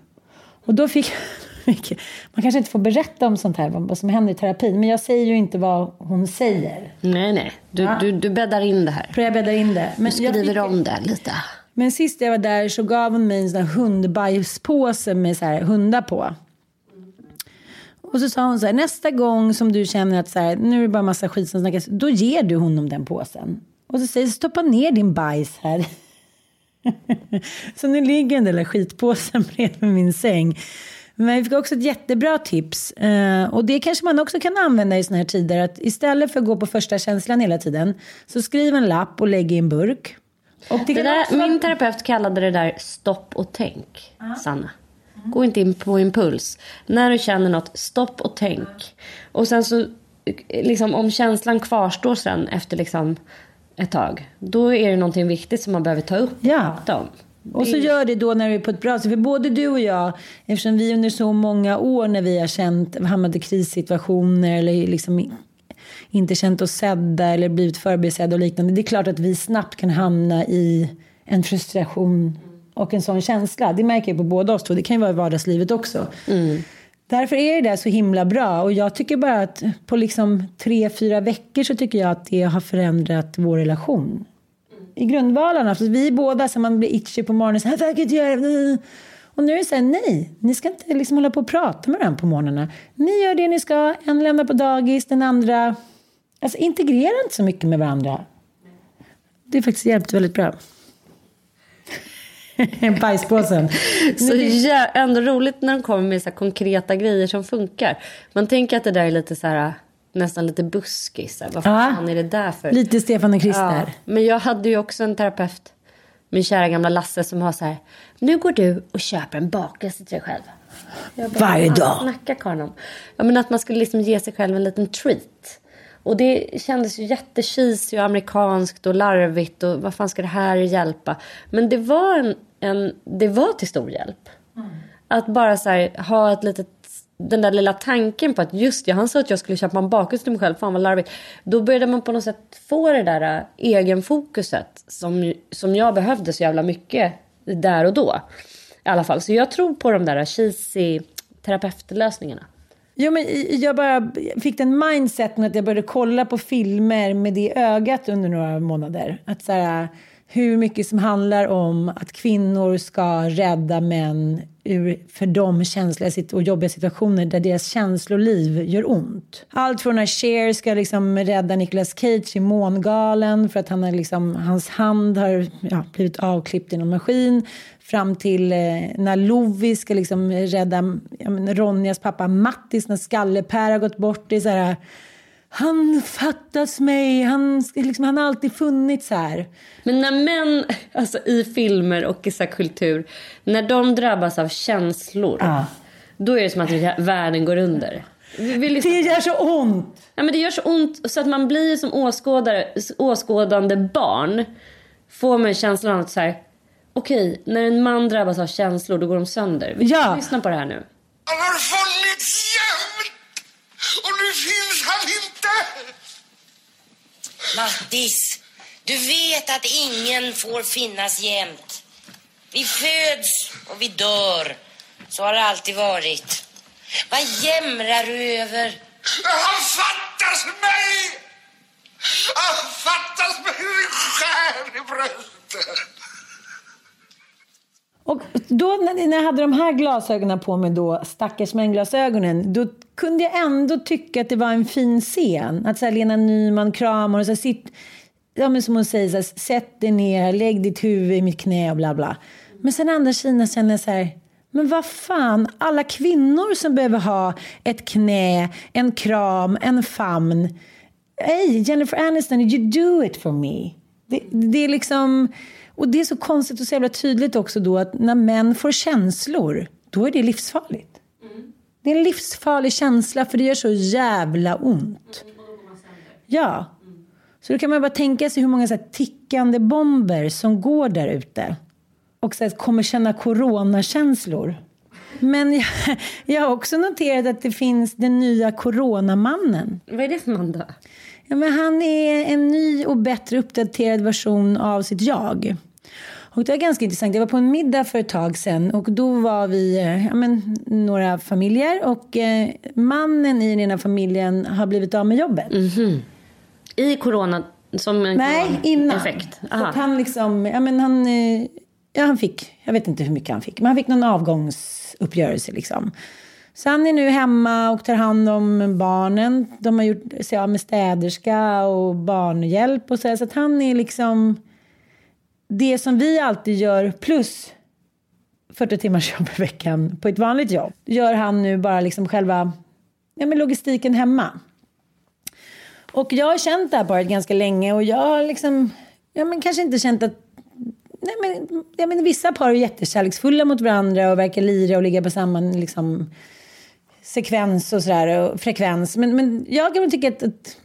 Och då fick man kanske inte får berätta om sånt här, vad som händer i terapin. Men jag säger ju inte vad hon säger. Nej, nej. Du, ja. du, du bäddar in det här. Jag bäddar in det. Men du skriver fick... om det lite. Men sist jag var där så gav hon mig en sån här hundbajspåse med så här hundar på. Och så sa hon så här, nästa gång som du känner att så här, nu är det bara massa skit som snackas, då ger du honom den påsen. Och så säger stoppa ner din bajs här. så nu ligger den där skitpåsen bredvid min säng. Men vi fick också ett jättebra tips. Eh, och det kanske man också kan använda i såna här tider. Att istället för att gå på första känslan hela tiden. Så skriv en lapp och lägg i en burk. Och det det där, också... Min terapeut kallade det där stopp och tänk, -huh. Sanna. Gå inte in på impuls. När du känner något, stopp och tänk. Och sen så, liksom, om känslan kvarstår sen efter liksom ett tag. Då är det någonting viktigt som man behöver ta upp och ja. prata om. Och så gör det då när vi är på ett bra sätt. För både du och jag, eftersom vi under så många år när vi har känt, hamnat i krissituationer eller liksom inte känt oss sedda eller blivit förbisedda och liknande. Det är klart att vi snabbt kan hamna i en frustration och en sån känsla. Det märker jag på båda oss två. Det kan ju vara i vardagslivet också. Mm. Därför är det där så himla bra. Och jag tycker bara att på liksom tre, fyra veckor så tycker jag att det har förändrat vår relation i grundvalarna. För vi båda, så man blir itchy på morgonen, så här, jag inte göra Och nu är det så här, nej, ni ska inte liksom hålla på och prata med varandra på morgnarna. Ni gör det ni ska, en lämnar på dagis, den andra... Alltså integrera inte så mycket med varandra. Det har faktiskt hjälpt väldigt bra. Bajspåsen. Så ja, ändå roligt när de kommer med så konkreta grejer som funkar. Man tänker att det där är lite så här nästan lite buskis. Vad fan är det där för? Lite Stefan och Krister. Ja, men jag hade ju också en terapeut, min kära gamla Lasse, som har så här. Nu går du och köper en bakelse till dig själv. Bara, Varje dag. Snacka karln om. Ja, men att man skulle liksom ge sig själv en liten treat. Och det kändes ju jättecheesy och amerikanskt och larvigt och vad fan ska det här hjälpa? Men det var en, en det var till stor hjälp. Mm. Att bara så här, ha ett litet den där lilla tanken på att just ja, han sa att jag skulle köpa en bakelse till mig själv, fan vad larvigt. Då började man på något sätt få det där äh, egenfokuset som, som jag behövde så jävla mycket där och då. I alla fall. Så jag tror på de där äh, cheesy terapeutlösningarna. Jo, men jag bara fick den mindseten att jag började kolla på filmer med det ögat under några månader. Att så här, äh, hur mycket som handlar om att kvinnor ska rädda män ur för dem känsliga och jobbiga situationer där deras känsloliv gör ont. Allt från när Cher ska liksom rädda Nicolas Cage i Mångalen för att han är liksom, hans hand har ja, blivit avklippt i någon maskin fram till eh, när Lovi ska liksom rädda ja, Ronjas pappa Mattis när Skalle-Per har gått bort. Det är så här, han fattas mig, han, liksom, han har alltid funnits här. Men när män, alltså i filmer och i så kultur, när de drabbas av känslor, ah. då är det som att världen går under. Liksom... Det gör så ont! Ja, men det gör så ont så att man blir som åskådare, åskådande barn. Får man känslan av att så okej, okay, när en man drabbas av känslor då går de sönder. Vi ja. lyssna på det här nu. Han har funnits jämt och nu finns han inte! Mattis, du vet att ingen får finnas jämt. Vi föds och vi dör. Så har det alltid varit. Vad jämrar du över? Han fattas mig! Han fattas mig det skär i bröstet. Och då när jag hade de här glasögonen på mig då, stackars män-glasögonen, då kunde jag ändå tycka att det var en fin scen. Att så här, Lena Nyman kramar och så här, sitt, ja, men som hon säger, så här, sätt dig ner, lägg ditt huvud i mitt knä och bla bla. Men sen andra sidan känner jag så här, men vad fan, alla kvinnor som behöver ha ett knä, en kram, en famn. Hey, Jennifer Aniston, you do it for me. Det, det är liksom... Och det är så konstigt och så jävla tydligt också då att när män får känslor, då är det livsfarligt. Det är en livsfarlig känsla för det gör så jävla ont. Ja. Så då kan man bara tänka sig hur många så tickande bomber som går där ute. Och så kommer känna coronakänslor. Men jag, jag har också noterat att det finns den nya coronamannen. Vad är det för man då? Ja, men han är en ny och bättre uppdaterad version av sitt jag. Och det var ganska intressant. Jag var på en middag för ett tag sedan och då var vi eh, ja, men, några familjer och eh, mannen i den ena familjen har blivit av med jobbet. I corona som en Nej, corona- innan. effekt? Så att han liksom, ja men han, eh, ja han fick, jag vet inte hur mycket han fick, men han fick någon avgångsuppgörelse liksom. Så han är nu hemma och tar hand om barnen. De har gjort sig av med städerska och barnhjälp och så. Så att han är liksom det som vi alltid gör plus 40 timmars jobb i veckan på ett vanligt jobb. Gör han nu bara liksom själva ja, men logistiken hemma. Och jag har känt det här paret ganska länge och jag har liksom, ja men kanske inte känt att Nej, men, jag menar, vissa par är jättekärleksfulla mot varandra och verkar lira och ligga på samma liksom, sekvens och sådär, och frekvens. Men, men jag kan väl tycka att, att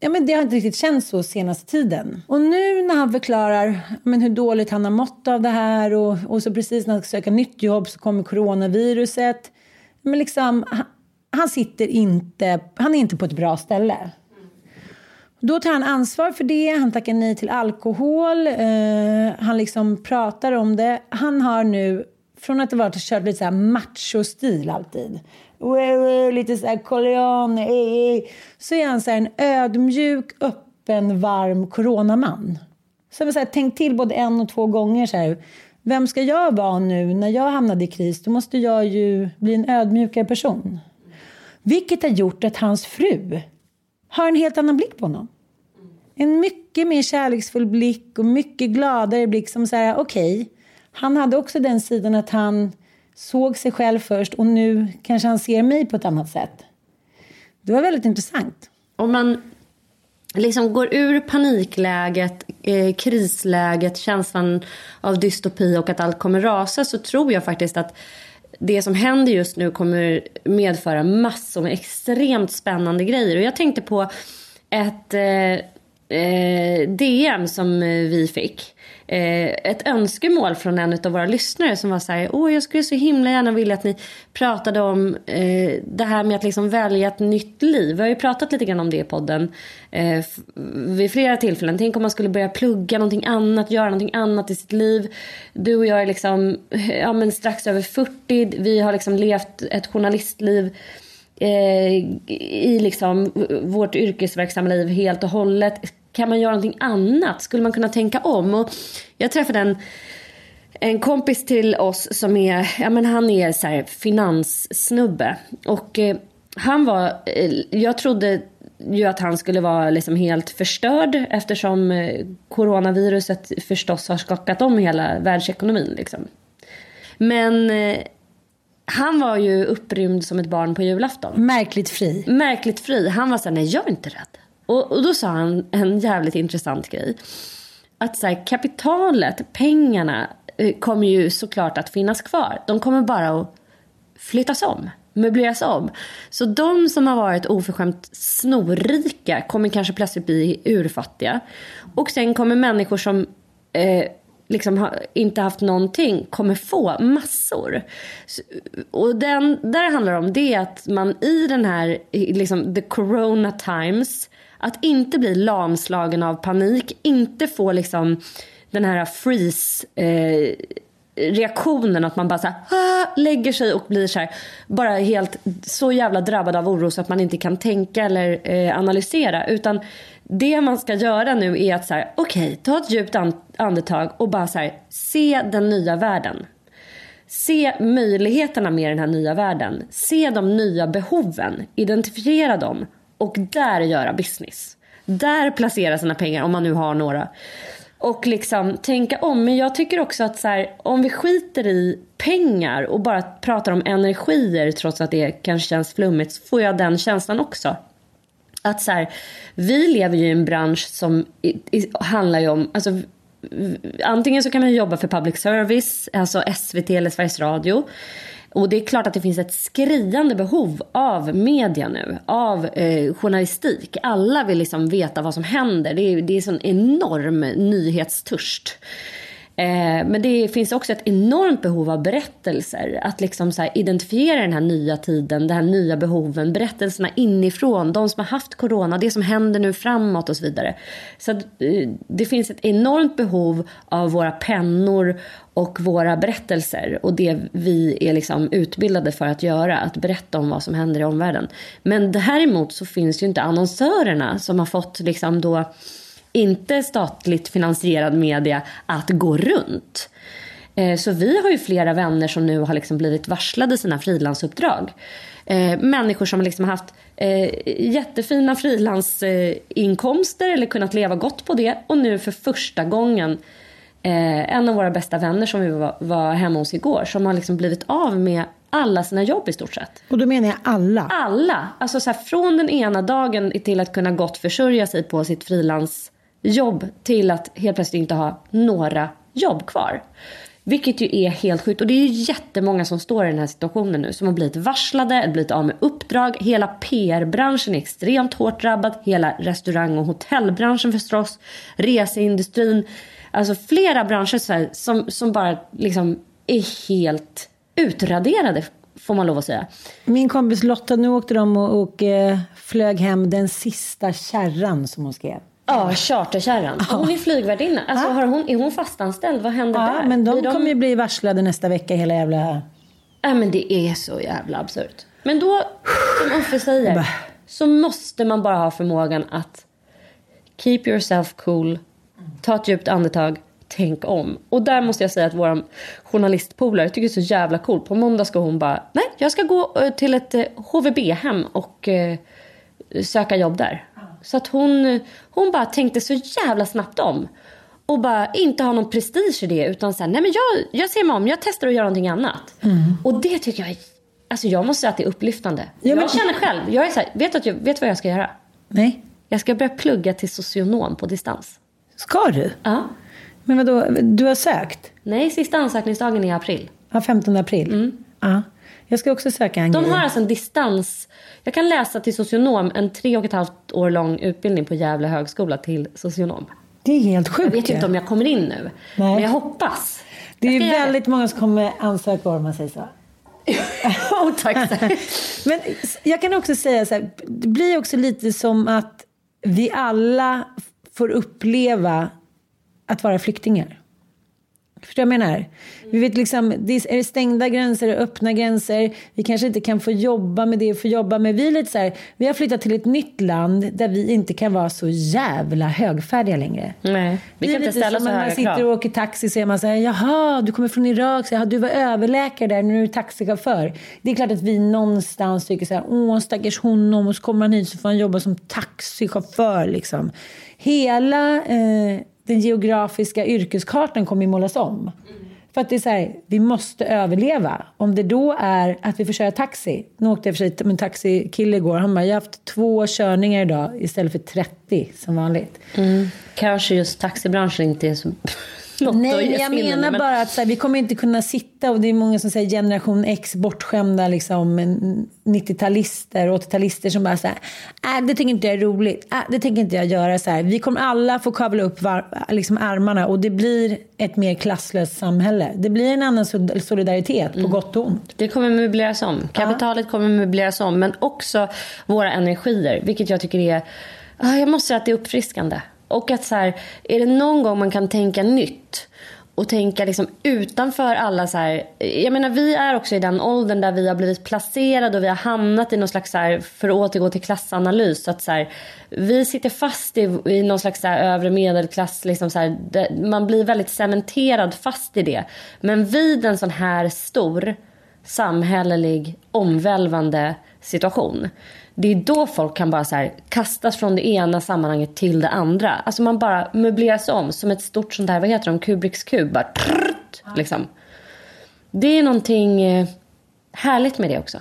ja, men det har inte riktigt känts så senaste tiden. Och nu när han förklarar men, hur dåligt han har mått av det här och, och så precis när han ska söka nytt jobb så kommer coronaviruset. Men liksom, han, han sitter inte, han är inte på ett bra ställe. Då tar han ansvar för det, han tackar nej till alkohol, eh, han liksom pratar om det. Han har nu, från att det varit kört lite så här macho-stil alltid, lite så här Corleone, eh, eh. så är han så här en ödmjuk, öppen, varm coronaman. Så jag vill säga, tänk till både en och två gånger så här, vem ska jag vara nu när jag hamnade i kris? Då måste jag ju bli en ödmjukare person. Vilket har gjort att hans fru har en helt annan blick på honom. En mycket mer kärleksfull blick och mycket gladare blick som säger okej, han hade också den sidan att han såg sig själv först och nu kanske han ser mig på ett annat sätt. Det var väldigt intressant. Om man liksom går ur panikläget, eh, krisläget, känslan av dystopi och att allt kommer rasa så tror jag faktiskt att det som händer just nu kommer medföra massor med extremt spännande grejer. Och jag tänkte på ett eh, eh, DM som vi fick. Eh, ett önskemål från en av våra lyssnare som var så här, åh jag skulle så himla gärna vilja att ni pratade om eh, det här med att liksom välja ett nytt liv. Vi har ju pratat lite grann om det i podden eh, vid flera tillfällen. Tänk om man skulle börja plugga någonting annat, göra någonting annat i sitt liv. Du och jag är liksom, ja men strax över 40, vi har liksom levt ett journalistliv eh, i liksom vårt yrkesverksamma liv helt och hållet. Kan man göra någonting annat? Skulle man kunna tänka om? Och jag träffade en, en kompis till oss som är, ja men han är så här finanssnubbe. Och eh, han var, eh, jag trodde ju att han skulle vara liksom helt förstörd eftersom eh, coronaviruset förstås har skakat om hela världsekonomin. Liksom. Men eh, han var ju upprymd som ett barn på julafton. Märkligt fri. Märkligt fri. Han var såhär, nej jag är inte rädd. Och, och då sa han en jävligt intressant grej. Att så här, kapitalet, pengarna eh, kommer ju såklart att finnas kvar. De kommer bara att flyttas om, möbleras om. Så de som har varit oförskämt snorrika kommer kanske plötsligt bli urfattiga. Och sen kommer människor som eh, liksom ha, inte haft någonting kommer få massor. Och den, där det handlar om det är att man i den här liksom the corona times att inte bli lamslagen av panik, inte få liksom den här freeze eh, reaktionen att man bara så här, ah, lägger sig och blir så här, bara helt så jävla drabbad av oro så att man inte kan tänka eller eh, analysera. Utan det man ska göra nu är att så här, okej, okay, ta ett djupt andetag och bara så här, se den nya världen. Se möjligheterna med den här nya världen. Se de nya behoven, identifiera dem och där göra business. Där placera sina pengar om man nu har några. Och liksom tänka om. Men jag tycker också att så här, om vi skiter i pengar och bara pratar om energier trots att det kanske känns flummigt så får jag den känslan också. Att så här, vi lever ju i en bransch som i, i, handlar ju om, alltså antingen så kan man jobba för public service, alltså SVT eller Sveriges Radio. Och det är klart att det finns ett skriande behov av media nu, av eh, journalistik. Alla vill liksom veta vad som händer. Det är, det är sån enorm nyhetstörst. Eh, men det finns också ett enormt behov av berättelser. Att liksom så identifiera den här nya tiden, de här nya behoven. Berättelserna inifrån, de som har haft corona, det som händer nu framåt och så vidare. Så att, eh, det finns ett enormt behov av våra pennor och våra berättelser och det vi är liksom utbildade för att göra, att berätta om vad som händer i omvärlden. Men däremot så finns ju inte annonsörerna som har fått liksom då inte statligt finansierad media att gå runt. Eh, så vi har ju flera vänner som nu har liksom blivit varslade sina frilansuppdrag. Eh, människor som liksom har haft eh, jättefina frilansinkomster eller kunnat leva gott på det och nu för första gången en av våra bästa vänner som vi var, var hemma hos igår som har liksom blivit av med alla sina jobb i stort sett. Och då menar jag alla? Alla! Alltså så här, från den ena dagen till att kunna gott försörja sig på sitt frilans jobb till att helt plötsligt inte ha några jobb kvar. Vilket ju är helt sjukt. Och det är ju jättemånga som står i den här situationen nu. Som har blivit varslade, blivit av med uppdrag. Hela PR-branschen är extremt hårt drabbad. Hela restaurang och hotellbranschen förstås. Reseindustrin. Alltså flera branscher så här, som, som bara liksom är helt utraderade får man lov att säga. Min kompis Lotta, nu åkte de och, och eh, flög hem den sista kärran som hon skrev. Ja, charterkärran. Hon är flygvärdinna. Alltså, har hon, är hon fastanställd? Vad händer ja, där? men de, de kommer ju bli varslade nästa vecka hela jävla... Ja, men det är så jävla absurt. Men då, som Uffe säger, så måste man bara ha förmågan att keep yourself cool, ta ett djupt andetag, tänk om. Och där måste jag säga att vår journalistpolare tycker det är så jävla cool. På måndag ska hon bara, nej, jag ska gå eh, till ett HVB-hem eh, och eh, söka jobb där. Så att hon, hon bara tänkte så jävla snabbt om. Och bara inte ha någon prestige i det utan så nej men jag, jag ser mig om, jag testar att göra någonting annat. Mm. Och det tycker jag, alltså jag måste säga att det är upplyftande. Ja, men... Jag känner själv, jag är så här, vet du vet vad jag ska göra? Nej. Jag ska börja plugga till socionom på distans. Ska du? Ja. Men vadå, du har sökt? Nej, sista ansökningsdagen är i april. Ja, 15 april? Mm. Ja. Jag ska också söka en De grej. har alltså en distans. Jag kan läsa till socionom en tre och ett halvt år lång utbildning på Gävle högskola till socionom. Det är helt sjukt. Jag vet inte om jag kommer in nu. Nej. Men jag hoppas. Det är väldigt många som kommer ansöka om man säger så. oh, tack. Men jag kan också säga så här, det blir också lite som att vi alla får uppleva att vara flyktingar. Förstår jag menar? Vi vet liksom, det är stängda gränser och öppna gränser. Vi kanske inte kan få jobba med det får jobba med. Vi lite så här, vi har flyttat till ett nytt land där vi inte kan vara så jävla högfärdiga längre. Nej, vi kan inte ställa så höga krav. Man sitter och åker taxi så är man så här, jaha, du kommer från Irak, så, jaha, du var överläkare där, nu är du taxichaufför. Det är klart att vi någonstans tycker så här, åh stackars honom, och så kommer han hit så får han jobba som taxichaufför liksom. Hela eh, den geografiska yrkeskartan kommer ju målas om. För att det är så här, vi måste överleva. Om det då är att vi får köra taxi. Nu åkte jag för sig med en taxikille igår. Han bara, jag har haft två körningar idag istället för 30 som vanligt. Mm. Kanske just taxibranschen inte är så Nej, jag menar men... bara att så här, vi kommer inte kunna sitta och det är många som säger generation X, bortskämda liksom 90-talister och 80-talister som bara säger äh, det tycker inte jag är roligt, äh, det tänker inte jag göra så här. Vi kommer alla få kavla upp var, liksom armarna och det blir ett mer klasslöst samhälle. Det blir en annan solidaritet på mm. gott och ont. Det kommer möbleras om. Kapitalet ja. kommer möbleras om men också våra energier, vilket jag tycker är, jag måste säga att det är uppfriskande. Och att så här, är det någon gång man kan tänka nytt och tänka liksom utanför alla så här. Jag menar vi är också i den åldern där vi har blivit placerade och vi har hamnat i någon slags så här, för att återgå till klassanalys. Så att så här, vi sitter fast i, i någon slags så här, övre medelklass. Liksom så här, det, man blir väldigt cementerad fast i det. Men vid en sån här stor samhällelig omvälvande situation. Det är då folk kan bara så här, kastas från det ena sammanhanget till det andra. Alltså man bara möbleras om som ett stort sånt här, vad heter de, Kubricks kub. Bara trrrt, liksom. Det är någonting eh, härligt med det också.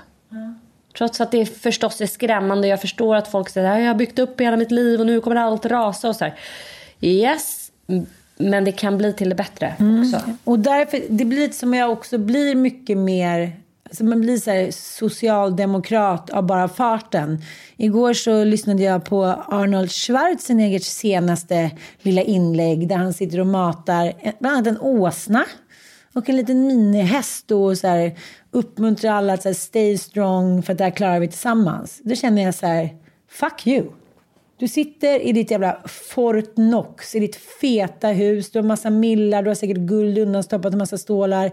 Trots att det förstås är skrämmande. Jag förstår att folk säger att jag har byggt upp hela mitt liv och nu kommer allt rasa och så här. Yes, men det kan bli till det bättre också. Och därför, det blir som jag också blir mycket mer Alltså man blir så här socialdemokrat av bara farten. Igår så lyssnade jag på Arnold Schwarzeneggers senaste lilla inlägg där han sitter och matar bland annat en åsna och en liten minihäst och så här uppmuntrar alla att så här, stay strong för att det här klarar vi tillsammans. Då känner jag så här, fuck you. Du sitter i ditt jävla Fort Knox, i ditt feta hus, du har massa millar, du har säkert guld undanstoppat och massa stålar.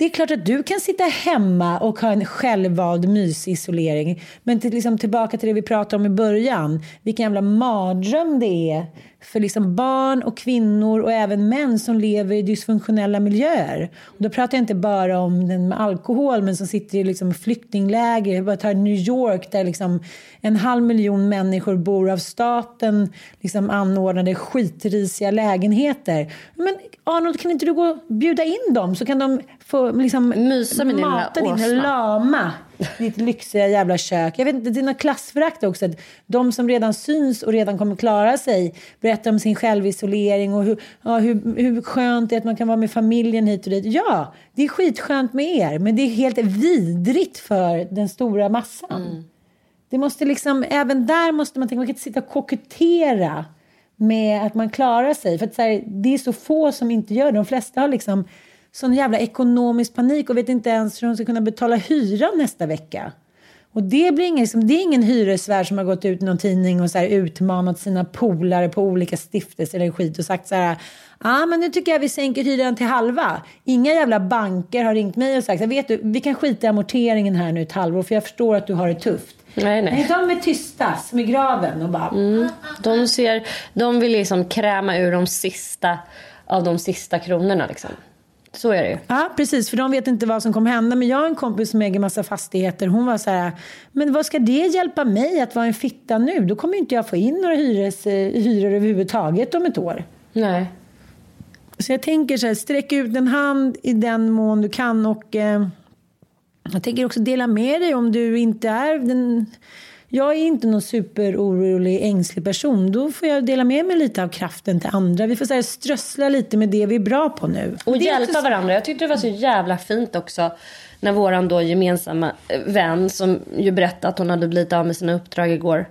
Det är klart att du kan sitta hemma och ha en självvald mysisolering. Men till, liksom, tillbaka till det vi pratade om i början. Vilken jävla mardröm det är för liksom barn och kvinnor och även män som lever i dysfunktionella miljöer. Och då pratar jag inte bara om den med alkohol, men som sitter i liksom flyktingläger. Jag bara tar New York där liksom en halv miljon människor bor av staten liksom anordnade skitrisiga lägenheter. Men Arnold, kan inte du gå bjuda in dem så kan de få liksom Mysa med mata din lama ditt lyxiga jävla kök. Jag vet inte, något klassförakt också. De som redan syns och redan kommer klara sig berättar om sin självisolering och hur, ja, hur, hur skönt det är att man kan vara med familjen hit och dit. Ja, det är skitskönt med er, men det är helt vidrigt för den stora massan. Det måste liksom, även där måste man tänka, man kan inte sitta och kokettera med att man klarar sig. För att här, det är så få som inte gör det. De flesta har liksom sån jävla ekonomisk panik och vet inte ens hur de ska kunna betala hyran nästa vecka. Och det, blir ingen, liksom, det är ingen hyresvärd som har gått ut i någon tidning och så utmanat sina polare på olika stiftelser eller skit och sagt så här Ja, ah, men nu tycker jag vi sänker hyran till halva. Inga jävla banker har ringt mig och sagt vet du, vi kan skita i amorteringen här nu ett halvår för jag förstår att du har det tufft. Nej, nej. Nej, de är tysta som i graven och bara... De, ser, de vill liksom kräma ur de sista av de sista kronorna. Liksom. Så är det ju. Ja, precis. För de vet inte vad som kommer hända. Men jag har en kompis som äger massa fastigheter. Hon var så här, men vad ska det hjälpa mig att vara en fitta nu? Då kommer inte jag få in några hyres, eh, hyror överhuvudtaget om ett år. Nej. Så jag tänker så här, sträck ut en hand i den mån du kan och eh, jag tänker också dela med dig om du inte är den... Jag är inte någon superorolig, ängslig person. Då får jag dela med mig lite av kraften till andra. Vi får så här, strössla lite med det vi är bra på nu. Och är hjälpa så- varandra. Jag tyckte det var så jävla fint också när våran då gemensamma eh, vän som ju berättade att hon hade blivit av med sina uppdrag igår.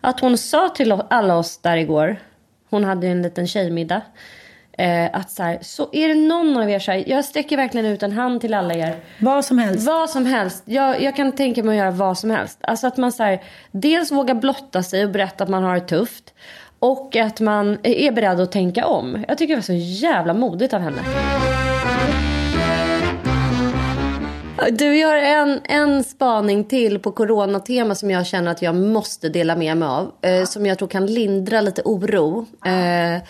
Att hon sa till alla oss där igår, hon hade ju en liten tjejmiddag. Eh, att så här, så är det någon av er så här, jag sträcker verkligen ut en hand till alla er. Vad som helst. Vad som helst. Jag, jag kan tänka mig att göra vad som helst. Alltså att man så här, dels vågar blotta sig och berätta att man har det tufft. Och att man är beredd att tänka om. Jag tycker det var så jävla modigt av henne. Du, vi har en, en spaning till på coronatema som jag känner att jag måste dela med mig av. Eh, som jag tror kan lindra lite oro. Eh,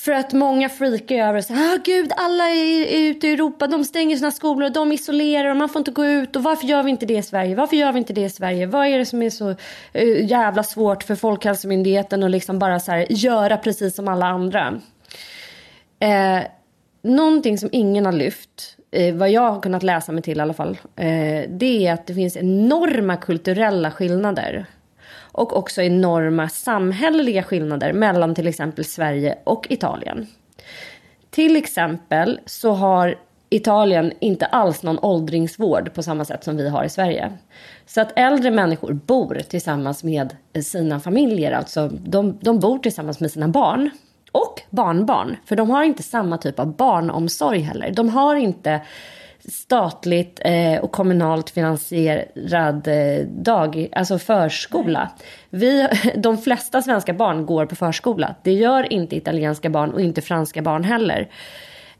för att många freakar över så här, ah, gud alla är, är ute i Europa, de stänger sina skolor, och de isolerar och man får inte gå ut och varför gör vi inte det i Sverige? Varför gör vi inte det i Sverige? Vad är det som är så uh, jävla svårt för Folkhälsomyndigheten att liksom bara så här, göra precis som alla andra? Eh, någonting som ingen har lyft, eh, vad jag har kunnat läsa mig till i alla fall, eh, det är att det finns enorma kulturella skillnader. Och också enorma samhälleliga skillnader mellan till exempel Sverige och Italien. Till exempel så har Italien inte alls någon åldringsvård på samma sätt som vi har i Sverige. Så att äldre människor bor tillsammans med sina familjer, alltså de, de bor tillsammans med sina barn. Och barnbarn, för de har inte samma typ av barnomsorg heller. De har inte statligt eh, och kommunalt finansierad eh, dag, alltså förskola. Vi, de flesta svenska barn går på förskola. Det gör inte italienska barn och inte franska barn heller.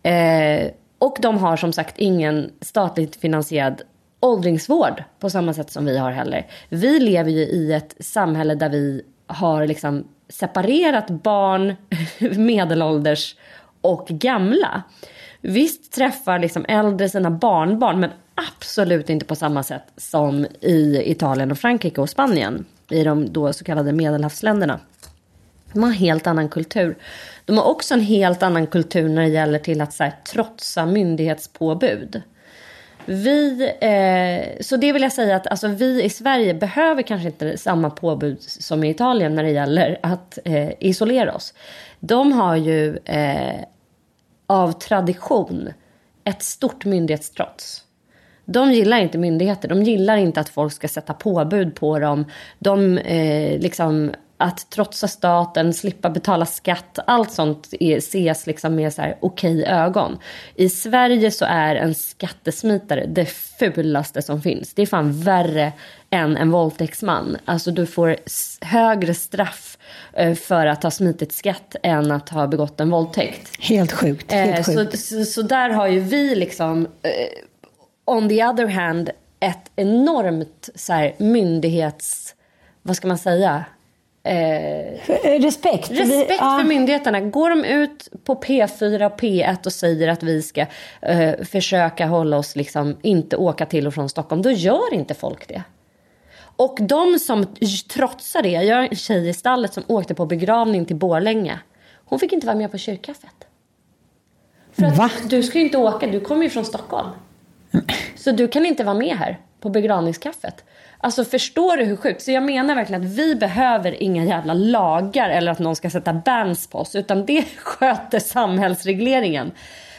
Eh, och de har som sagt ingen statligt finansierad åldringsvård på samma sätt som vi har heller. Vi lever ju i ett samhälle där vi har liksom separerat barn, medelålders och gamla. Visst träffar liksom äldre sina barnbarn men absolut inte på samma sätt som i Italien och Frankrike och Spanien. I de då så kallade medelhavsländerna. De har en helt annan kultur. De har också en helt annan kultur när det gäller till att så här, trotsa myndighetspåbud. Vi, eh, så det vill jag säga att alltså, vi i Sverige behöver kanske inte samma påbud som i Italien när det gäller att eh, isolera oss. De har ju eh, av tradition ett stort myndighetstrots. De gillar inte myndigheter. De gillar inte att folk ska sätta påbud på dem. De eh, liksom att trotsa staten, slippa betala skatt, allt sånt är, ses liksom med så här okej ögon. I Sverige så är en skattesmitare det fulaste som finns. Det är fan värre än en våldtäktsman. Alltså du får högre straff eh, för att ha smitit skatt än att ha begått en våldtäkt. Helt sjukt. Helt Eh, sjukt. Så, så, så där har ju vi liksom, eh, on the other hand, ett enormt så här, myndighets... Vad ska man säga? Eh, Respekt. Respekt Vi- ja. för myndigheterna. Går de ut på P4 och P1 och säger att vi ska eh, försöka hålla oss, liksom, inte åka till och från Stockholm, då gör inte folk det. Och de som trotsar det, jag har en tjej i stallet som åkte på begravning till Borlänge. Hon fick inte vara med på kyrkkaffet. För att Va? du ska ju inte åka, du kommer ju från Stockholm. Så du kan inte vara med här på begravningskaffet. Alltså förstår du hur sjukt? Så jag menar verkligen att vi behöver inga jävla lagar eller att någon ska sätta bans på oss. Utan det sköter samhällsregleringen.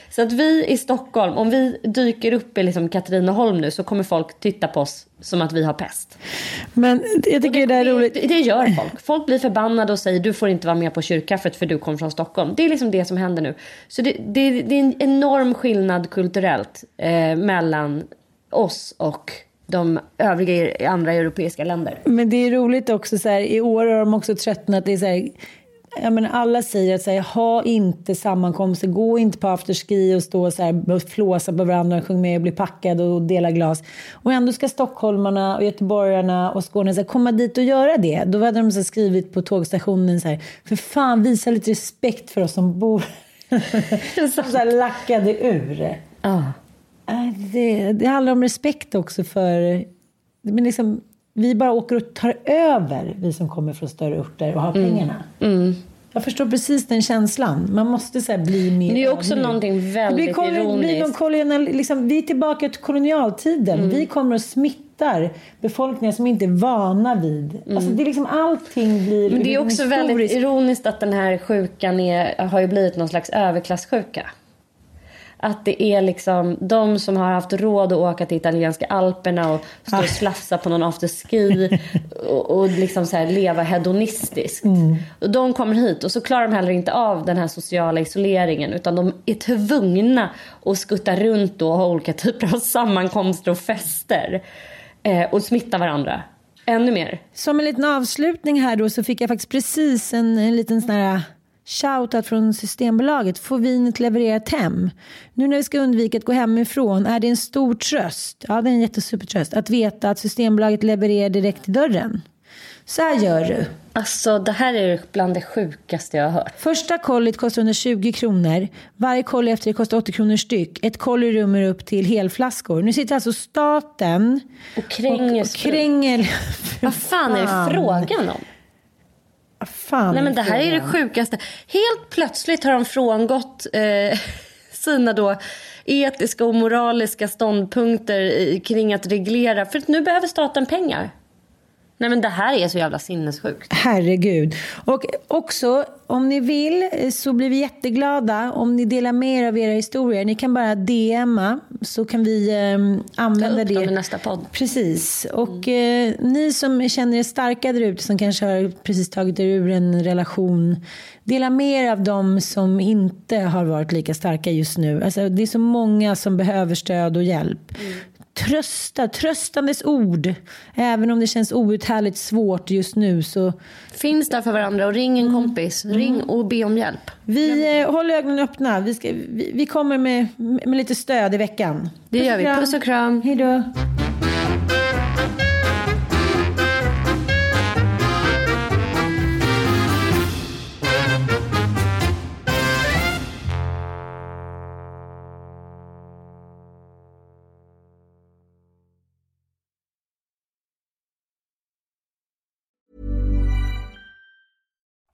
Så att vi i Stockholm, om vi dyker upp i liksom Katrineholm nu så kommer folk titta på oss som att vi har pest. Men jag tycker det, är roligt. Det, det gör folk. Folk blir förbannade och säger du får inte vara med på kyrkkaffet för du kom från Stockholm. Det är liksom det som händer nu. Så det, det, det är en enorm skillnad kulturellt eh, mellan oss och de övriga i andra europeiska länder. Men det är roligt också så här, i år har de också tröttnat. Det är så här, jag menar, alla säger att så här, ha inte sammankomster, gå inte på afterski och stå så här, och flåsa på varandra och sjunga med och bli packad och dela glas. Och ändå ska stockholmarna och göteborgarna och Skåne så här, komma dit och göra det. Då hade de så skrivit på tågstationen så här, för fan visa lite respekt för oss som bor som så lackade ur. Ja. Äh, Det, det handlar om respekt också för... Men liksom, vi bara åker och tar över, vi som kommer från större orter och har Mm. pengarna. Jag förstår precis den känslan. Man måste så bli mer... Det är också ödmjuk. någonting Det blir väldigt kolon- blir någon ironiskt. kolonial, liksom, vi är tillbaka till kolonialtiden. Mm. Vi kommer och smittar befolkningar som inte är vana vid... Alltså, det är liksom allting blir Mm. Men det är också väldigt historiskt. ironiskt att den här sjukan är, har ju blivit någon slags överklasssjuka. Att det är liksom de som har haft råd att åka till italienska alperna och stå och slafsa på någon afterski och, och liksom så här leva hedonistiskt. Och de kommer hit och så klarar de heller inte av den här sociala isoleringen utan de är tvungna att skutta runt och ha olika typer av sammankomster och fester. Eh, och smitta varandra. Ännu mer. Som en liten avslutning här då så fick jag faktiskt precis en, en liten sån här shoutout från Systembolaget. Får vinet levererat hem? Nu när vi ska undvika att gå hemifrån är det en stor tröst. Ja, det är en jättesupertröst. Att veta att Systembolaget levererar direkt till dörren. Så här gör du. Alltså det här är bland det sjukaste jag har hört. Första kollit kostar 120 kronor. Varje kolli efter det kostar 80 kronor styck. Ett kolli rymmer upp till helflaskor. Nu sitter alltså staten Och kränger och, och kränger... Vad fan är det frågan om? Fan Nej men det här är det sjukaste. Helt plötsligt har de frångått eh, sina då etiska och moraliska ståndpunkter kring att reglera. För att nu behöver staten pengar. Nej men det här är så jävla sinnessjukt. Herregud. Och också, om ni vill så blir vi jätteglada om ni delar med er av era historier. Ni kan bara DMa så kan vi eh, använda Ta upp det. dem i nästa podd. Precis. Och eh, ni som känner er starka där ute som kanske har precis tagit er ur en relation. Dela med er av dem som inte har varit lika starka just nu. Alltså, det är så många som behöver stöd och hjälp. Trösta, tröstandes ord. Även om det känns outhärdligt svårt just nu så Finns där för varandra och ring en kompis. Ring och be om hjälp. vi eh, håller ögonen öppna. Vi, ska, vi, vi kommer med, med lite stöd i veckan. Det gör vi. Puss och kram. Hej då.